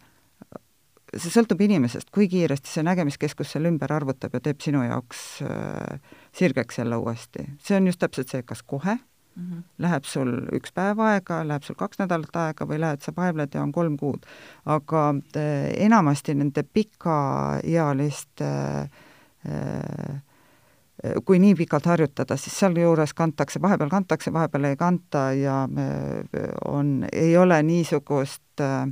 see sõltub inimesest, kui kiiresti see nägemiskeskus selle ümber arvutab ja teeb sinu jaoks äh, sirgeks jälle uuesti. see on just täpselt see, kas kohe mm. -hmm. Läheb sul üks päev aega, läheb sul kaks nädalat aega või lähed sa vaevled ja on kolm kuud. aga äh, enamasti nende pikaealiste äh, kui nii pikalt harjutada, siis sealjuures kantakse, vahepeal kantakse, vahepeal ei kanta ja on, ei ole niisugust äh,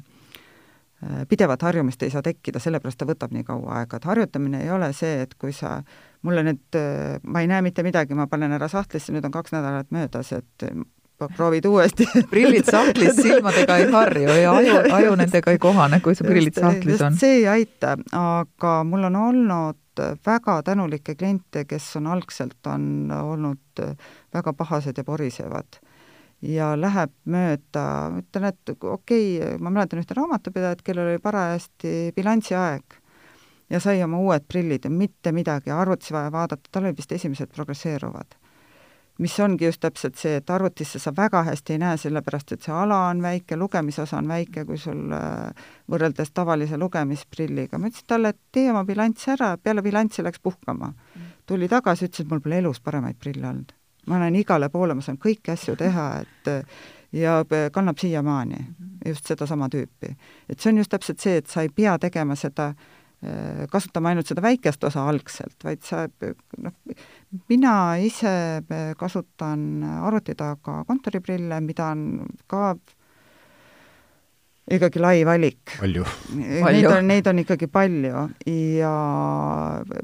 pidevat harjumust ei saa tekkida, sellepärast ta võtab nii kaua aega, et harjutamine ei ole see, et kui sa, mulle nüüd, ma ei näe mitte midagi, ma panen ära sahtlisse, nüüd on kaks nädalat möödas, et proovid uuesti. Prillid sahtlis silmadega ei harju ja aju, aju nendega ei kohane, kui see prillid sahtlis on. see ei aita, aga mul on olnud väga tänulikke kliente, kes on algselt, on olnud väga pahased ja porisevad ja läheb mööda, ütlen, et okei okay,, ma mäletan ühte raamatupidajat, kellel oli parajasti bilansiaeg ja sai oma uued prillid ja mitte midagi, arvutis vaja vaadata, tal olid vist esimesed progresseeruvad. mis ongi just täpselt see, et arvutisse sa väga hästi ei näe, sellepärast et see ala on väike, lugemisosa on väike, kui sul äh, võrreldes tavalise lugemisprilliga, ma ütlesin talle, et tee oma bilanss ära, peale bilanssi läks puhkama. tuli tagasi, ütles, et mul pole elus paremaid prille olnud ma lähen igale poole, ma saan kõiki asju teha, et ja kannab siiamaani just sedasama tüüpi. et see on just täpselt see, et sa ei pea tegema seda, kasutama ainult seda väikest osa algselt, vaid sa noh, mina ise kasutan arvuti taga kontoriprille, mida on ka ikkagi lai valik. Neid on, neid on ikkagi palju ja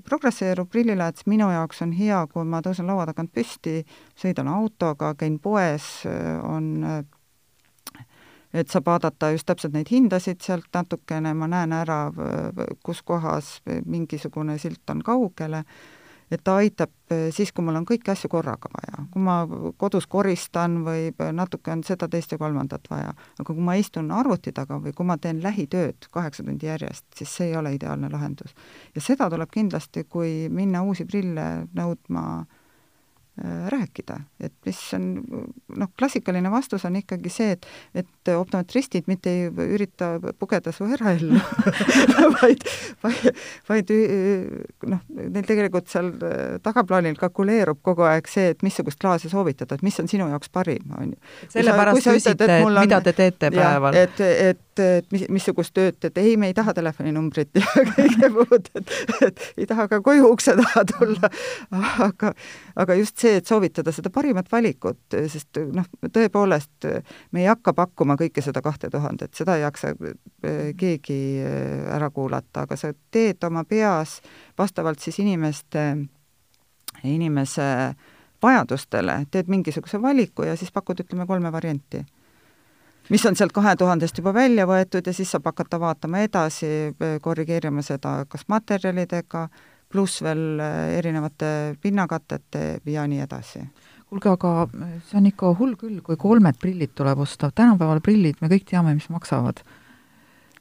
progresseeruv prillilääts minu jaoks on hea, kui ma tõusen laua tagant püsti, sõidan autoga, käin poes, on et saab vaadata just täpselt neid hindasid sealt natukene, ma näen ära, kus kohas mingisugune silt on kaugele et ta aitab eh, siis, kui mul on kõiki asju korraga vaja. kui ma kodus koristan või natuke on seda, teist ja kolmandat vaja. aga kui ma istun arvuti taga või kui ma teen lähitööd kaheksa tundi järjest, siis see ei ole ideaalne lahendus. ja seda tuleb kindlasti, kui minna uusi prille nõudma Äh, rääkida, et mis on noh, klassikaline vastus on ikkagi see, et, et optometristid mitte ei ürita pugeda su eraellu vaid, vaid, vaid noh, neil tegelikult seal tagaplaanil kalkuleerub kogu aeg see, et missugust klaasi soovitada, et mis on sinu jaoks parim, on ju. sellepärast küsite, et mida te teete päeval. et, et, et mis, missugust tööd, et ei, me ei taha telefoninumbrit ja kõike muud, et, et ei taha ka koju ukse taha tulla, aga, aga just see, et soovitada seda parimat valikut, sest noh, tõepoolest me ei hakka pakkuma kõike seda kahte tuhandet, seda ei jaksa eh, keegi eh, ära kuulata, aga sa teed oma peas vastavalt siis inimeste, inimese vajadustele, teed mingisuguse valiku ja siis pakud, ütleme, kolme varianti mis on sealt kahe tuhandest juba välja võetud ja siis saab hakata vaatama edasi, korrigeerima seda kas materjalidega, pluss veel äh, erinevate pinnakatete ja nii edasi. kuulge, aga see on ikka hull küll, kui kolmed prillid tuleb osta, tänapäeval prillid, me kõik teame, mis maksavad.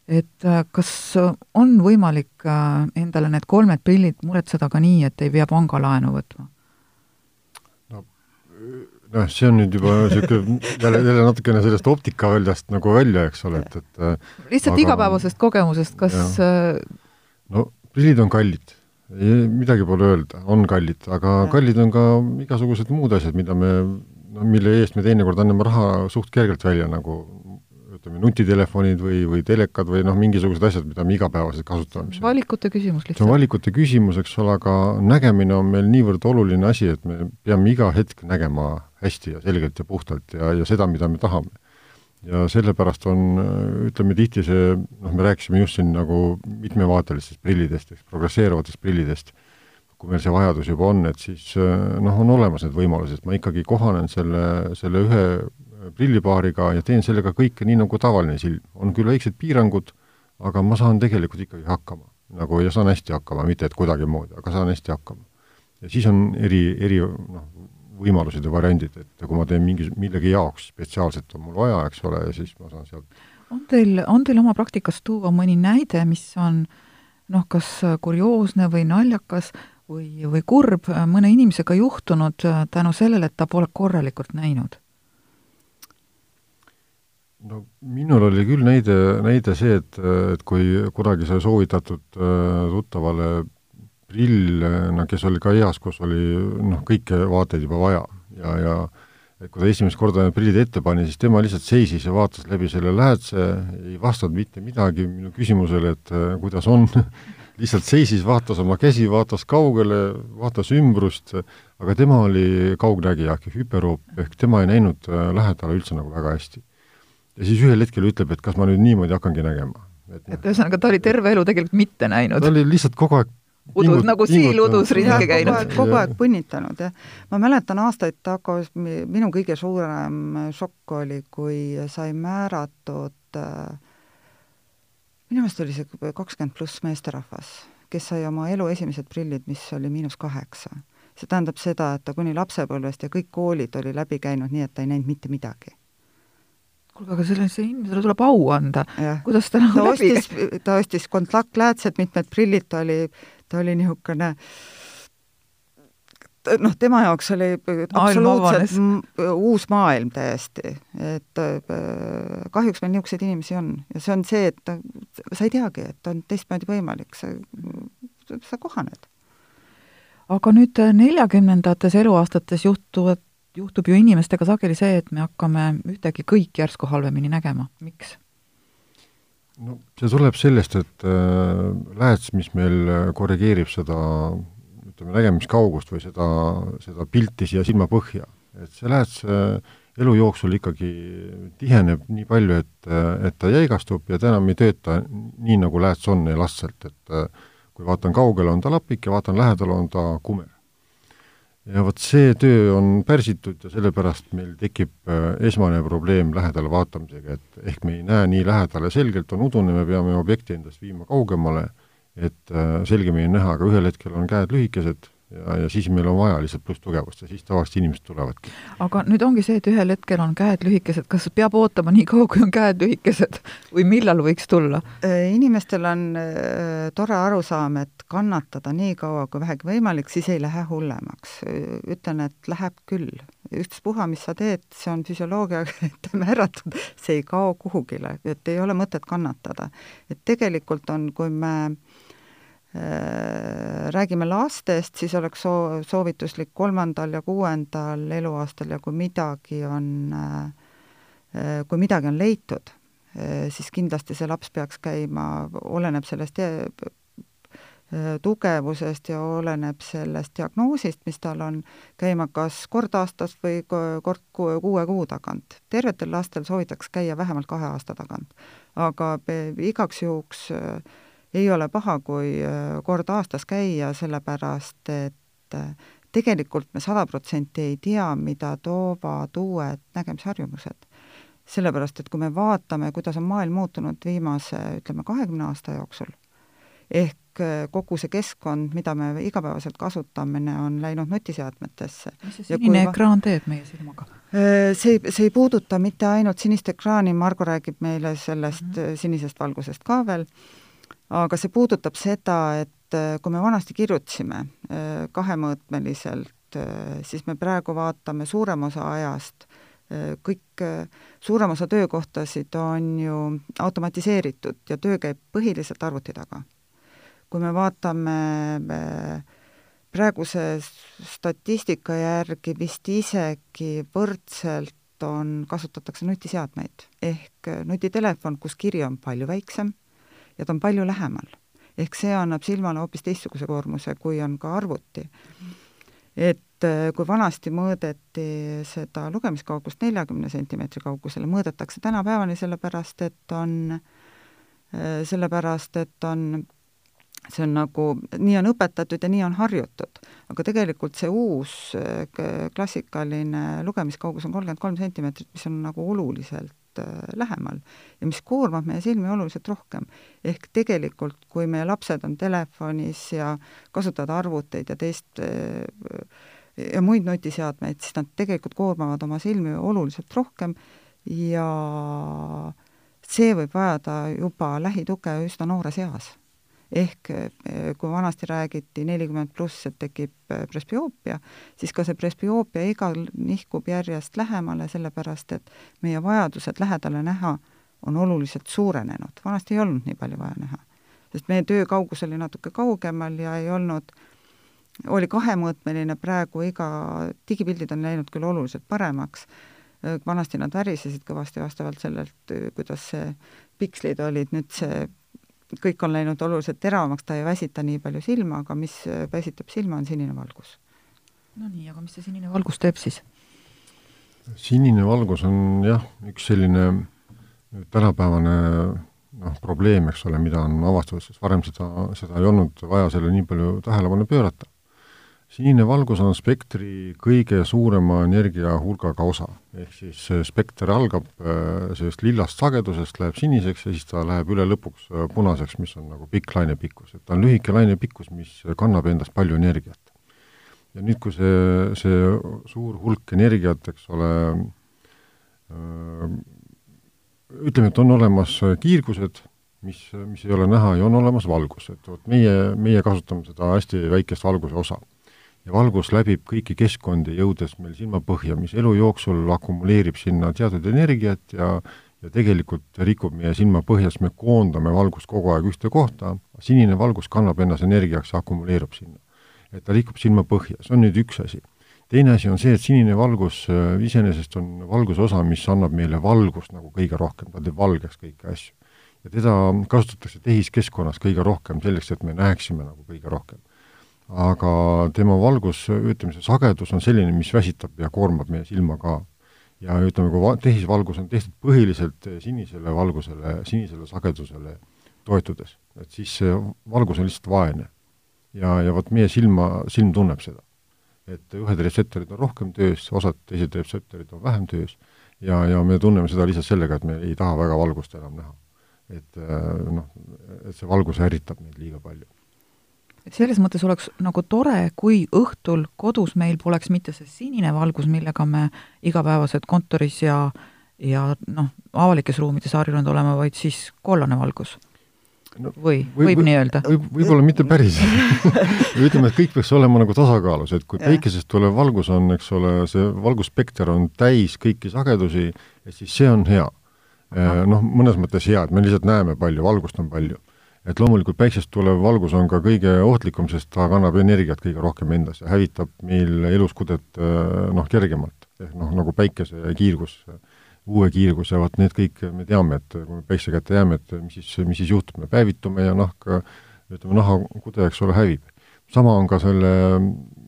et äh, kas on võimalik äh, endale need kolmed prillid muretseda ka nii, et ei pea pangalaenu võtma? No noh, see on nüüd juba niisugune jälle, jälle natukene sellest optikaväljast nagu välja, eks ole, et, et lihtsalt aga, igapäevasest kogemusest, kas no prillid on kallid midagi pole öelda, on kallid, aga ja. kallid on ka igasugused muud asjad, mida me, no mille eest me teinekord anname raha suht kergelt välja, nagu ütleme, nutitelefonid või, või telekad või noh, mingisugused asjad, mida me igapäevaselt kasutame. valikute küsimus lihtsalt. see on valikute küsimus, eks ole, aga nägemine on meil niivõrd oluline asi, et me peame iga hetk nägema hästi ja selgelt ja puhtalt ja, ja seda, mida me tahame ja sellepärast on, ütleme tihti see, noh, me rääkisime just siin nagu mitmevaatelistest prillidest, eks, progresseeruvatest prillidest, kui meil see vajadus juba on, et siis noh, on olemas need võimalused, ma ikkagi kohanen selle, selle ühe prillipaariga ja teen sellega kõike nii, nagu tavaline silm. on küll väiksed piirangud, aga ma saan tegelikult ikkagi hakkama. nagu, ja saan hästi hakkama, mitte et kuidagimoodi, aga saan hästi hakkama. ja siis on eri, eri noh, võimalused ja variandid, et kui ma teen mingi, millegi jaoks spetsiaalselt on mul vaja, eks ole, ja siis ma saan sealt on teil, on teil oma praktikast tuua mõni näide, mis on noh, kas kurioosne või naljakas või, või kurb mõne inimesega juhtunud tänu sellele, et ta pole korralikult näinud? No minul oli küll näide, näide see, et, et kui kunagi sai soovitatud äh, tuttavale prill, no kes oli ka eas, kus oli noh, kõiki vaateid juba vaja ja, ja et kui ta esimest korda need prillid ette pani, siis tema lihtsalt seisis ja vaatas läbi selle lähedase, ei vastanud mitte midagi minu küsimusele, et äh, kuidas on lihtsalt seisis, vaatas oma käsi, vaatas kaugele, vaatas ümbrust, aga tema oli kaugnägija ehk hüperoop, ehk tema ei näinud äh, lähedale üldse nagu väga hästi. Ja siis ühel hetkel ütleb, et kas ma nüüd niimoodi hakkangi nägema. et, et ühesõnaga, ta oli terve elu tegelikult mitte näinud? ta oli lihtsalt kogu aeg udus, nagu siil udus ringi käinud. kogu aeg punnitanud, jah. ma mäletan aastaid tagasi, minu kõige suurem šokk oli, kui sai määratud äh, minu meelest oli see kakskümmend pluss meesterahvas, kes sai oma elu esimesed prillid, mis oli miinus kaheksa. see tähendab seda, et ta kuni lapsepõlvest ja kõik koolid oli läbi käinud nii, et ta ei näinud mitte midagi kuulge, aga sellisele inimesele tuleb au anda. kuidas ta nagu läbi ostis, ta ostis kontaktläätsed, mitmed prillid, ta oli ta oli niisugune noh, tema jaoks oli absoluutselt uus maailm täiesti, et äh, kahjuks meil niisuguseid inimesi on. Ja see on see, et ta, sa ei teagi, et on teistmoodi võimalik, sa, sa kohaned. aga nüüd äh, neljakümnendates eluaastates juhtuvad, juhtub ju inimestega sageli see, et me hakkame ühtegi kõik järsku halvemini nägema, miks? no see tuleb sellest, et äh, lähets, mis meil äh, korrigeerib seda ütleme, nägemiskaugust või seda, seda pilti siia silmapõhja, et see lähets äh, elu jooksul ikkagi tiheneb nii palju, et, äh, et ta jäigastub ja ta enam ei tööta nii, nagu lähets on elastselt, et äh, kui vaatan kaugele, on ta lapik ja vaatan lähedal, on ta kumer ja vot see töö on pärsitud ja sellepärast meil tekib äh, esmane probleem lähedale vaatamisega, et ehk me ei näe nii lähedale selgelt, on udune, me peame objekti endast viima kaugemale, et äh, selgemini näha, aga ühel hetkel on käed lühikesed ja, ja siis meil on vaja lihtsalt plusstugevust ja siis tavaliselt inimesed tulevadki. aga nüüd ongi see, et ühel hetkel on käed lühikesed, kas peab ootama nii kaua, kui on käed lühikesed või millal võiks tulla? Äh, inimestel on äh, tore arusaam, et kannatada nii kaua kui vähegi võimalik, siis ei lähe hullemaks. ütlen, et läheb küll. ükspuha, mis sa teed, see on füsioloogiaga ette määratud, see ei kao kuhugile, et ei ole mõtet kannatada. et tegelikult on, kui me Äh, räägime lastest, siis oleks soo-, soovituslik kolmandal ja kuuendal eluaastal ja kui midagi on, äh, kui midagi on leitud, äh, siis kindlasti see laps peaks käima, oleneb sellest tugevusest ja oleneb sellest diagnoosist, mis tal on, käima kas kord aastas või kord kuue kuu tagant. tervetel lastel soovitaks käia vähemalt kahe aasta tagant. aga igaks juhuks äh, ei ole paha, kui äh, kord aastas käia, sellepärast et äh, tegelikult me sada protsenti ei tea, mida toovad uued nägemisharjumused. sellepärast, et kui me vaatame, kuidas on maailm muutunud viimase, ütleme, kahekümne aasta jooksul, ehk äh, kogu see keskkond, mida me igapäevaselt kasutame, on läinud nutiseadmetesse. mis see sinine ekraan teeb meie silmaga? See, see ei puuduta mitte ainult sinist ekraani, Margo räägib meile sellest mm -hmm. sinisest valgusest ka veel, aga see puudutab seda, et äh, kui me vanasti kirjutasime äh, kahemõõtmeliselt, äh, siis me praegu vaatame suurem osa ajast, kõik, suurem osa töökohtasid on ju automatiseeritud ja töö käib põhiliselt arvuti taga. kui me vaatame praeguse statistika järgi vist isegi võrdselt on, kasutatakse nutiseadmeid ehk nutitelefon, kus kiri on palju väiksem ja ta on palju lähemal. ehk see annab silmale hoopis teistsuguse koormuse, kui on ka arvuti. et äh, kui vanasti mõõdeti seda lugemiskaugust neljakümne sentimeetri kaugusele, mõõdetakse tänapäevani sellepärast, et on, äh, sellepärast et on see on nagu, nii on õpetatud ja nii on harjutud. aga tegelikult see uus äh, klassikaline lugemiskaugus on kolmkümmend kolm sentimeetrit, mis on nagu oluliselt oluliselt äh, lähemal ja mis koormab meie silmi oluliselt rohkem. ehk tegelikult, kui meie lapsed on telefonis ja kasutavad arvuteid ja teist äh, ja muid nutiseadmeid, siis nad tegelikult koormavad oma silmi oluliselt rohkem ja see võib vajada juba lähituge üsna noores eas ehk eh, kui vanasti räägiti nelikümmend pluss, et tekib eh, presbüoopia, siis ka see presbüoopia igal nihkub järjest lähemale, sellepärast et meie vajadused lähedale näha on oluliselt suurenenud, vanasti ei olnud nii palju vaja näha. sest meie töökaugus oli natuke kaugemal ja ei olnud oli kahemõõtmeline, praegu iga, digipildid on läinud küll oluliselt paremaks, vanasti nad värisesid kõvasti vastavalt sellelt, kuidas see pikslid olid, nüüd see kõik on läinud oluliselt teravamaks, ta ei väsita nii palju silma, aga mis väsitab silma, on sinine valgus. no nii, aga mis see sinine valgus teeb siis? sinine valgus on jah, üks selline tänapäevane noh, probleem, eks ole, mida on avastatud, sest varem seda, seda ei olnud vaja sellele nii palju tähelepanu pöörata. Sinine valgus on spektri kõige suurema energiahulgaga osa, ehk siis spekter algab äh, sellest lillast sagedusest, läheb siniseks ja siis ta läheb üle lõpuks äh, punaseks, mis on nagu pikk lainepikkus, et ta on lühike lainepikkus, mis kannab endas palju energiat. ja nüüd, kui see, see suur hulk energiat, eks ole, äh, ütleme, et on olemas kiirgused, mis, mis ei ole näha ja on olemas valgus, et vot meie, meie kasutame seda hästi väikest valguse osa. Ja valgus läbib kõiki keskkondi, jõudes meil silmapõhja, mis elu jooksul akumuleerib sinna teatud energiat ja ja tegelikult rikub meie silmapõhjas, me koondame valgust kogu aeg ühte kohta, sinine valgus kannab ennast energiaks akumuleerub sinna. et ta rikub silmapõhja, see on nüüd üks asi teine asi on see, et sinine valgus äh, iseenesest on valguse osa, mis annab meile valgust nagu kõige rohkem, ta teeb valgeks kõiki asju. ja teda kasutatakse tehiskeskkonnas kõige rohkem selleks, et me näeksime nagu kõige rohkem. Aga tema valgus, ütleme, see sagedus on selline, mis väsitab ja koormab meie silma ka. ja ütleme, kui va-, tehisvalgus on tehtud põhiliselt sinisele valgusele, sinisele sagedusele toetudes, et siis see valgus on lihtsalt vaene. ja, ja vot meie silma, silm tunneb seda et ühed retseptorid on rohkem töös, osad teised retseptorid on vähem töös ja, ja me tunneme seda lihtsalt sellega, et me ei taha väga valgust enam näha. et noh, et see valgus ärritab meid liiga palju. Selles mõttes oleks nagu tore, kui õhtul kodus meil poleks mitte see sinine valgus, millega me igapäevaselt kontoris ja ja noh, avalikes ruumides harjunud olema, vaid siis kollane valgus no, või, võib, võib nii öelda? võib, võib-olla mitte päris ütleme, et kõik peaks olema nagu tasakaalus, et kui päikesest tulev valgus on, eks ole, see valgusspekter on täis kõiki sagedusi, et siis see on hea. Noh, mõnes mõttes hea, et me lihtsalt näeme palju, valgust on palju. Et loomulikult päiksest tulev valgus on ka kõige ohtlikum, sest ta kannab energiat kõige rohkem endas ja hävitab meil eluskudet noh, kergemalt. ehk noh, nagu päikese kiirgus äh, uue kiirguse, vot need kõik me teame, et kui me päikse kätte jääme, et mis siis, mis siis juhtub, me päevitume ja nahk, ütleme, nahakude, eks ole, hävib. sama on ka selle,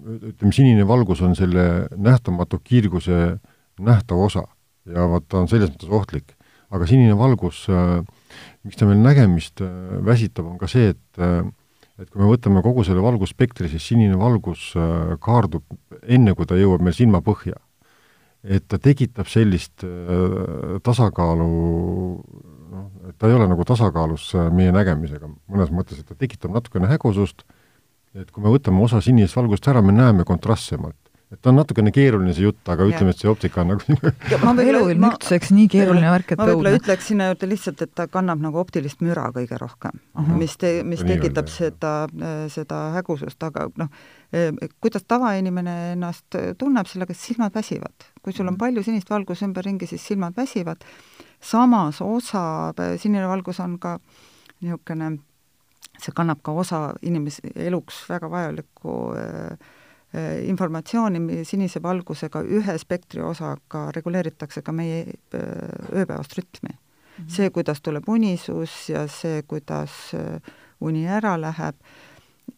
ütleme, sinine valgus on selle nähtamatu kiirguse nähtav osa ja vot ta on selles mõttes ohtlik. aga sinine valgus, miks ta meil nägemist väsitab, on ka see, et et kui me võtame kogu selle valgusspektri, siis sinine valgus kaardub enne, kui ta jõuab meil silmapõhja et ta tekitab sellist äh, tasakaalu, noh, et ta ei ole nagu tasakaalus äh, meie nägemisega, mõnes mõttes, et ta tekitab natukene hägusust, et kui me võtame osa sinisest valgust ära, me näeme kontrastsemalt. Et ta on natukene keeruline, see jutt, aga ütleme, et see optika on nagu eluilm üldse, eks nii keeruline värk, et ma võib-olla ütleks sinna juurde lihtsalt, et ta kannab nagu optilist müra kõige rohkem, mis te-, mis tekitab seda, seda hägusust, aga noh, Ehm, kuidas tavainimene ennast tunneb, sellega silmad väsivad. kui sul on mhm. palju sinist valgust ümberringi, siis silmad väsivad, samas osa, äh, sinine valgus on ka niisugune, see kannab ka osa inimese eluks väga vajalikku äh, informatsiooni sinise valgusega, ühe spektri osaga reguleeritakse ka meie ööpäevast rütmi. -hmm. see, kuidas tuleb unisus ja see, kuidas uni ära läheb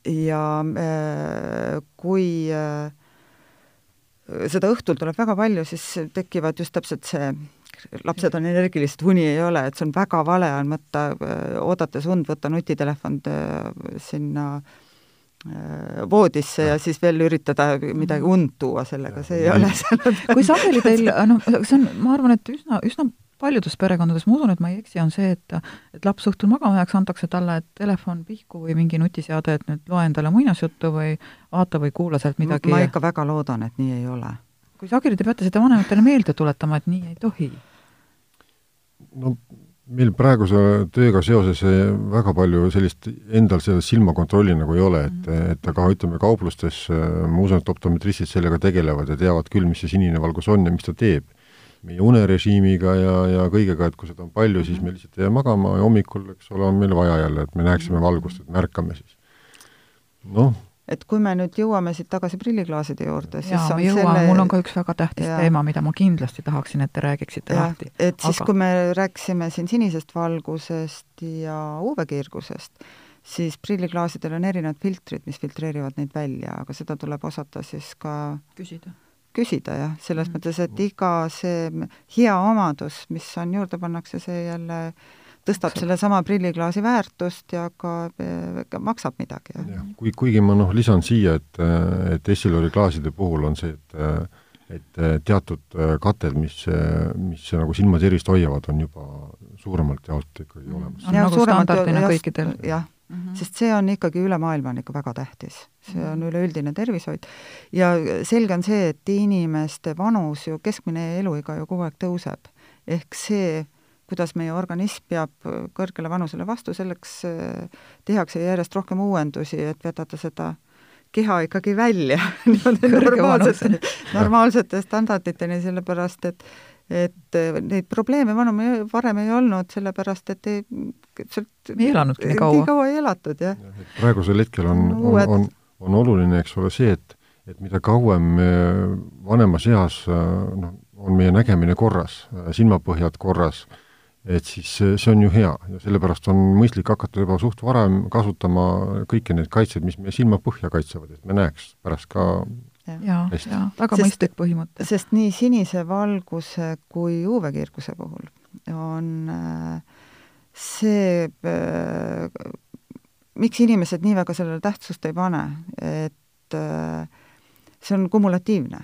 ja äh, kui äh, seda õhtul tuleb väga palju, siis tekivad just täpselt see, lapsed on energilised, uni ei ole, et see on väga vale on võtta, äh, oodates und, võtta nutitelefon sinna voodisse ja siis veel üritada midagi und tuua sellega, see ei ole selle kui sageli teil, noh, see on, ma arvan, et üsna, üsna paljudes perekondades, ma usun, et ma ei eksi, on see, et et laps õhtul magama jääks, antakse talle telefon pihku või mingi nutiseade, et nüüd loe endale muinasjuttu või vaata või kuula sealt midagi. ma ikka väga loodan, et nii ei ole. kui sageli te peate seda vanematele meelde tuletama, et nii ei tohi? no meil praeguse tööga seoses väga palju sellist endal seda silmakontrolli nagu ei ole, et, mhm. et aga ütleme, kauplustes ma usun, et optometristid sellega tegelevad ja teavad küll, mis see sinine valgus on ja mis ta teeb meie unerežiimiga ja, ja kõigega, et kui seda on palju, siis me lihtsalt ei jää magama ja hommikul, eks ole, on meil vaja jälle, et me näeksime valgust, et me ärkame siis. noh, et kui me nüüd jõuame siit tagasi prilliklaaside juurde, siis jaa, on me jõuame selle... mul on ka üks väga tähtis Jaa. teema, mida ma kindlasti tahaksin, et te räägiksite jah, lahti. et siis Aga- kui me rääkisime siin sinisest valgusest ja UV-kiirgusest, siis prilliklaasidel on erinevad filtrid, mis filtreerivad neid välja, aga seda tuleb osata siis ka küsida. küsida jah, selles Mhm. mõttes, et iga see hea omadus, mis on juurde pannakse, see jälle tõstab sellesama prilliklaasi väärtust ja ka, ka maksab midagi, kui, kuigi ma noh, lisan siia, et, et Essilori klaaside puhul on see, et et teatud kated, mis, mis nagu silma tervist hoiavad, on juba suuremalt jaolt ikkagi olemas. on Ja nagu standardina jah, kõikidel jah, Mhm. sest see on ikkagi üle maailma on ikka väga tähtis. see on Mhm. üleüldine tervishoid. ja selge on see, et inimeste vanus ju, keskmine eluiga ju kogu aeg tõuseb. ehk see, kuidas meie organism peab kõrgele vanusele vastu, selleks äh, tehakse järjest rohkem uuendusi, et vedada seda keha ikkagi välja normaalsete, normaalsete standarditeni, sellepärast et et äh, neid probleeme varem, varem ei olnud, sellepärast et ei, sealt ei elanudki nii kaua. nii kaua ei elatud, jah. praegusel hetkel on, on, on, on oluline, eks ole, see, et et mida kauem me vanemas eas äh, noh, on meie nägemine korras, silmapõhjad korras, et siis see, see on ju hea ja sellepärast on mõistlik hakata juba suht varem kasutama kõiki neid kaitseid, mis meie silmapõhja kaitsevad, et me näeks pärast ka jaa, jaa, väga Sest- mõistlik põhimõte. sest nii sinise valguse kui UV-kiirguse puhul on äh, see, miks inimesed nii väga sellele tähtsust ei pane, et äh, see on kumulatiivne.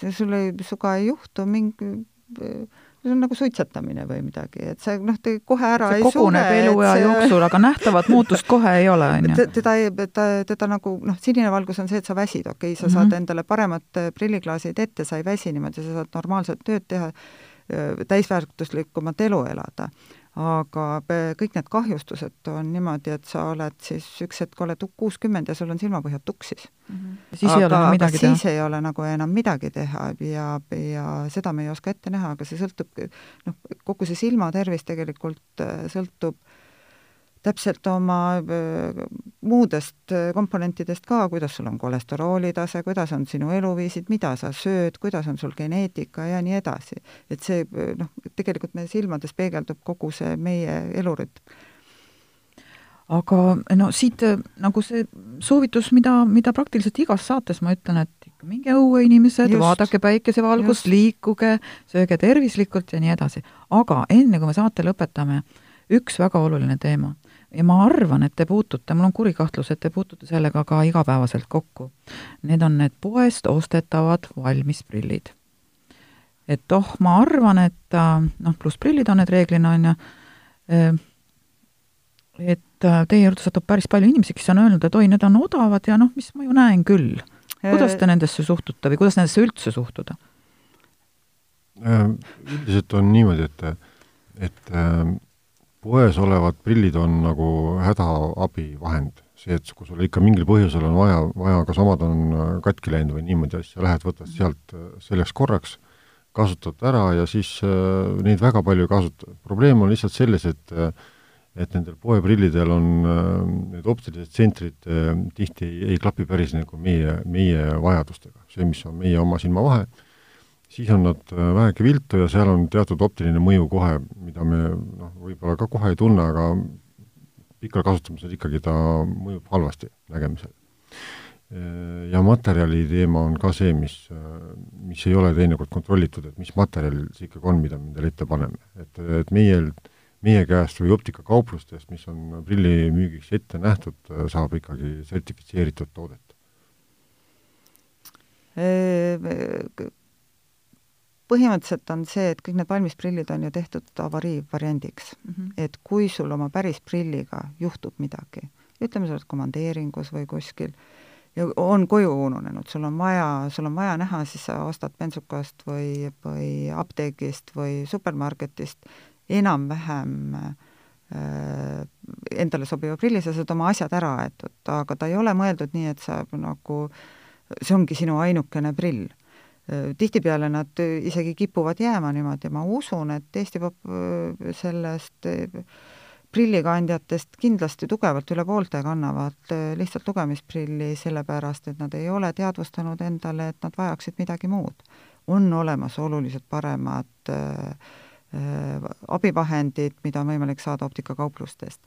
see sul ei, sinuga ei juhtu mingi, see on nagu suitsetamine või midagi, et see noh, te kohe ära see ei sure, eluea see- jooksul, aga nähtavat muutust kohe ei ole, on ju. Te- teda ei, ta, teda nagu noh, sinine valgus on see, et sa väsid, okei okay,, sa mm Mhm. -hmm. saad endale paremad äh, prilliklaasid ette, sa ei väsi niimoodi, sa saad normaalset tööd teha, täisväärtuslikumat elu elada. Aga kõik need kahjustused on niimoodi, et sa oled siis, üks hetk oled kuuskümmend ja sul on silmapõhjad tuksis. siis ei ole enam midagi teha. siis ei ole nagu enam midagi teha ja, ja seda me ei oska ette näha, aga see sõltub, noh, kogu see silmatervis tegelikult äh, sõltub täpselt oma öö, muudest öö, komponentidest ka, kuidas sul on kolesterooli tase, kuidas on sinu eluviisid, mida sa sööd, kuidas on sul geneetika ja nii edasi. et see öö, noh, tegelikult meie silmades peegeldub kogu see meie elurütm. aga no siit äh, nagu see soovitus, mida, mida praktiliselt igas saates ma ütlen, et ikka minge õue, inimesed, vaadake päikesevalgust, liikuge, sööge tervislikult ja nii edasi. aga enne, kui me saate lõpetame, üks väga oluline teema ja ma arvan, et te puutute, mul on kuri kahtlus, et te puutute sellega ka igapäevaselt kokku. Need on need poest ostetavad valmisprillid. et oh, ma arvan, et äh, noh, pluss prillid on need reeglina, on ju, et äh, teie juurde satub päris palju inimesi, kes on öelnud, et oi, need on odavad ja noh, mis ma ju näen küll. kuidas te nendesse suhtute või kuidas nendesse üldse suhtuda? Äh, üldiselt on niimoodi, et, et äh, poes olevad prillid on nagu hädaabivahend. see, et kui sul ikka mingil põhjusel on vaja, vaja, kas omad on äh, katki läinud või niimoodi asja, lähed, võtad sealt äh, selleks korraks, kasutad ära ja siis äh, neid väga palju ei kasuta. probleem on lihtsalt selles, et äh, et nendel poeprillidel on äh, need optilised tsentrid äh, tihti ei, ei klapi päris nagu meie, meie vajadustega. see, mis on meie oma silmavahe, siis on nad äh, väheke viltu ja seal on teatud optiline mõju kohe, mida me noh, võib-olla ka kohe ei tunne, aga pikal kasutamisel ikkagi ta mõjub halvasti nägemisel. Ja materjali teema on ka see, mis, mis ei ole teinekord kontrollitud, et mis materjal see ikkagi on, mida me endale ette paneme. et, et meie, meie käest või optikakauplustest, mis on prillimüügiks ette nähtud, saab ikkagi sertifitseeritud toodet põhimõtteliselt on see, et kõik need valmisprillid on ju tehtud avariivariandiks mm. -hmm. et kui sul oma päris prilliga juhtub midagi, ütleme, sa oled komandeeringus või kuskil ja on koju ununenud, sul on vaja, sul on vaja näha, siis sa ostad bensukast või, või apteegist või supermarketist enam-vähem äh, endale sobiva prilli, sa saad oma asjad ära aetud, aga ta ei ole mõeldud nii, et sa nagu, see ongi sinu ainukene prill tihtipeale nad isegi kipuvad jääma niimoodi ma usun, et Eesti peab sellest prillikandjatest kindlasti tugevalt üle poolte kannavad äh, lihtsalt lugemisprilli, sellepärast et nad ei ole teadvustanud endale, et nad vajaksid midagi muud. on olemas oluliselt paremad äh, äh, abivahendid, mida on võimalik saada optikakauplustest.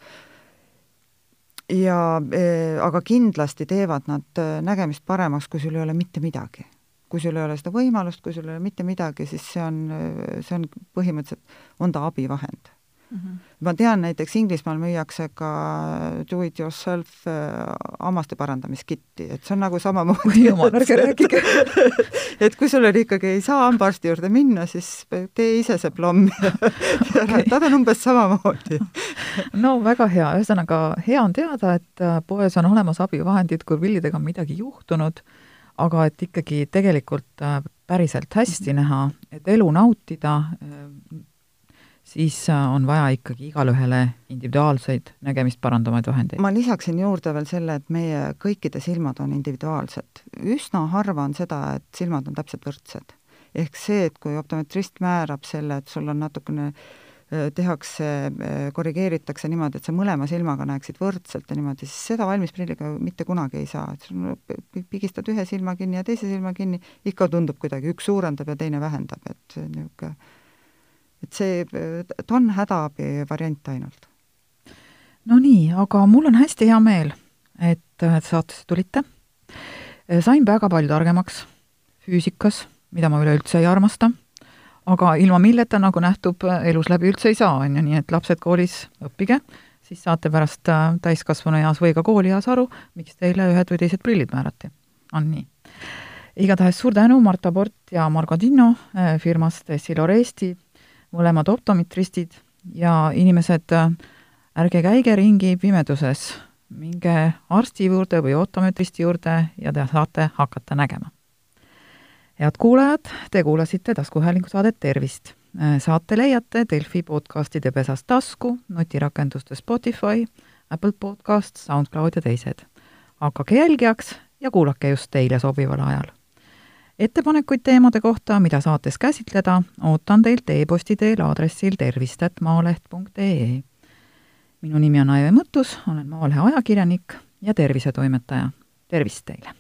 ja äh, aga kindlasti teevad nad äh, nägemist paremaks, kui sul ei ole mitte midagi kui sul ei ole seda võimalust, kui sul ei ole mitte midagi, siis see on, see on põhimõtteliselt, on ta abivahend. Mm -hmm. ma tean, näiteks Inglismaal müüakse ka do-it-yourself äh, hammaste parandamiskitti, et see on nagu samamoodi ärge rääkige. Et kui sul on ikkagi, ei saa hambaarsti juurde minna, siis tee ise see plomm okay. ta on umbes samamoodi. No väga hea, ühesõnaga hea on teada, et äh, poes on olemas abivahendid, kui prillidega on midagi juhtunud, aga et ikkagi tegelikult äh, päriselt hästi mhm. näha, et elu nautida, siis äh, on vaja ikkagi igalühele individuaalseid nägemist parandavaid vahendeid. ma lisaksin juurde veel selle, et meie kõikide silmad on individuaalsed. üsna harva on seda, et silmad on täpselt võrdsed. ehk see, et kui optometrist määrab selle, et sul on natukene äh, tehakse, korrigeeritakse niimoodi, et sa mõlema silmaga näeksid võrdselt ja niimoodi, siis seda valmisprilliga mitte kunagi ei saa, et sul pigistad ühe silma kinni ja teise silma kinni, ikka tundub kuidagi, üks suurendab ja teine vähendab, et niisugune et see, ta on hädaabi variant ainult. no nii, aga mul on hästi hea meel, et saatesse tulite. sain väga palju targemaks füüsikas, mida ma üleüldse ei armasta, aga ilma milleta, nagu nähtub, elus läbi üldse ei saa, on ju, nii et lapsed koolis, õppige, siis saate pärast äh, täiskasvanueas või ka koolieas aru, miks teile ühed või teised prillid määrati. on nii igatahes suur tänu, Marta Port ja Margo Tinno äh, firmast Essilor Eesti mõlemad optometristid ja inimesed, ärge käige ringi pimeduses, minge arsti juurde või optometristi juurde ja te saate hakata nägema. Head kuulajad, te kuulasite taskuhäälingu saadet Tervist. saate leiate Delfi podcastide pesast tasku, nutirakenduste Spotify, Apple Podcast, SoundCloud ja teised. hakake jälgijaks ja kuulake just teile sobival ajal ettepanekuid teemade kohta, mida saates käsitleda, ootan teilt e-posti teel aadressil tervist.maaleht.ee. minu nimi on Aive Mõttus, olen Maalehe ajakirjanik ja tervisetoimetaja. tervist teile!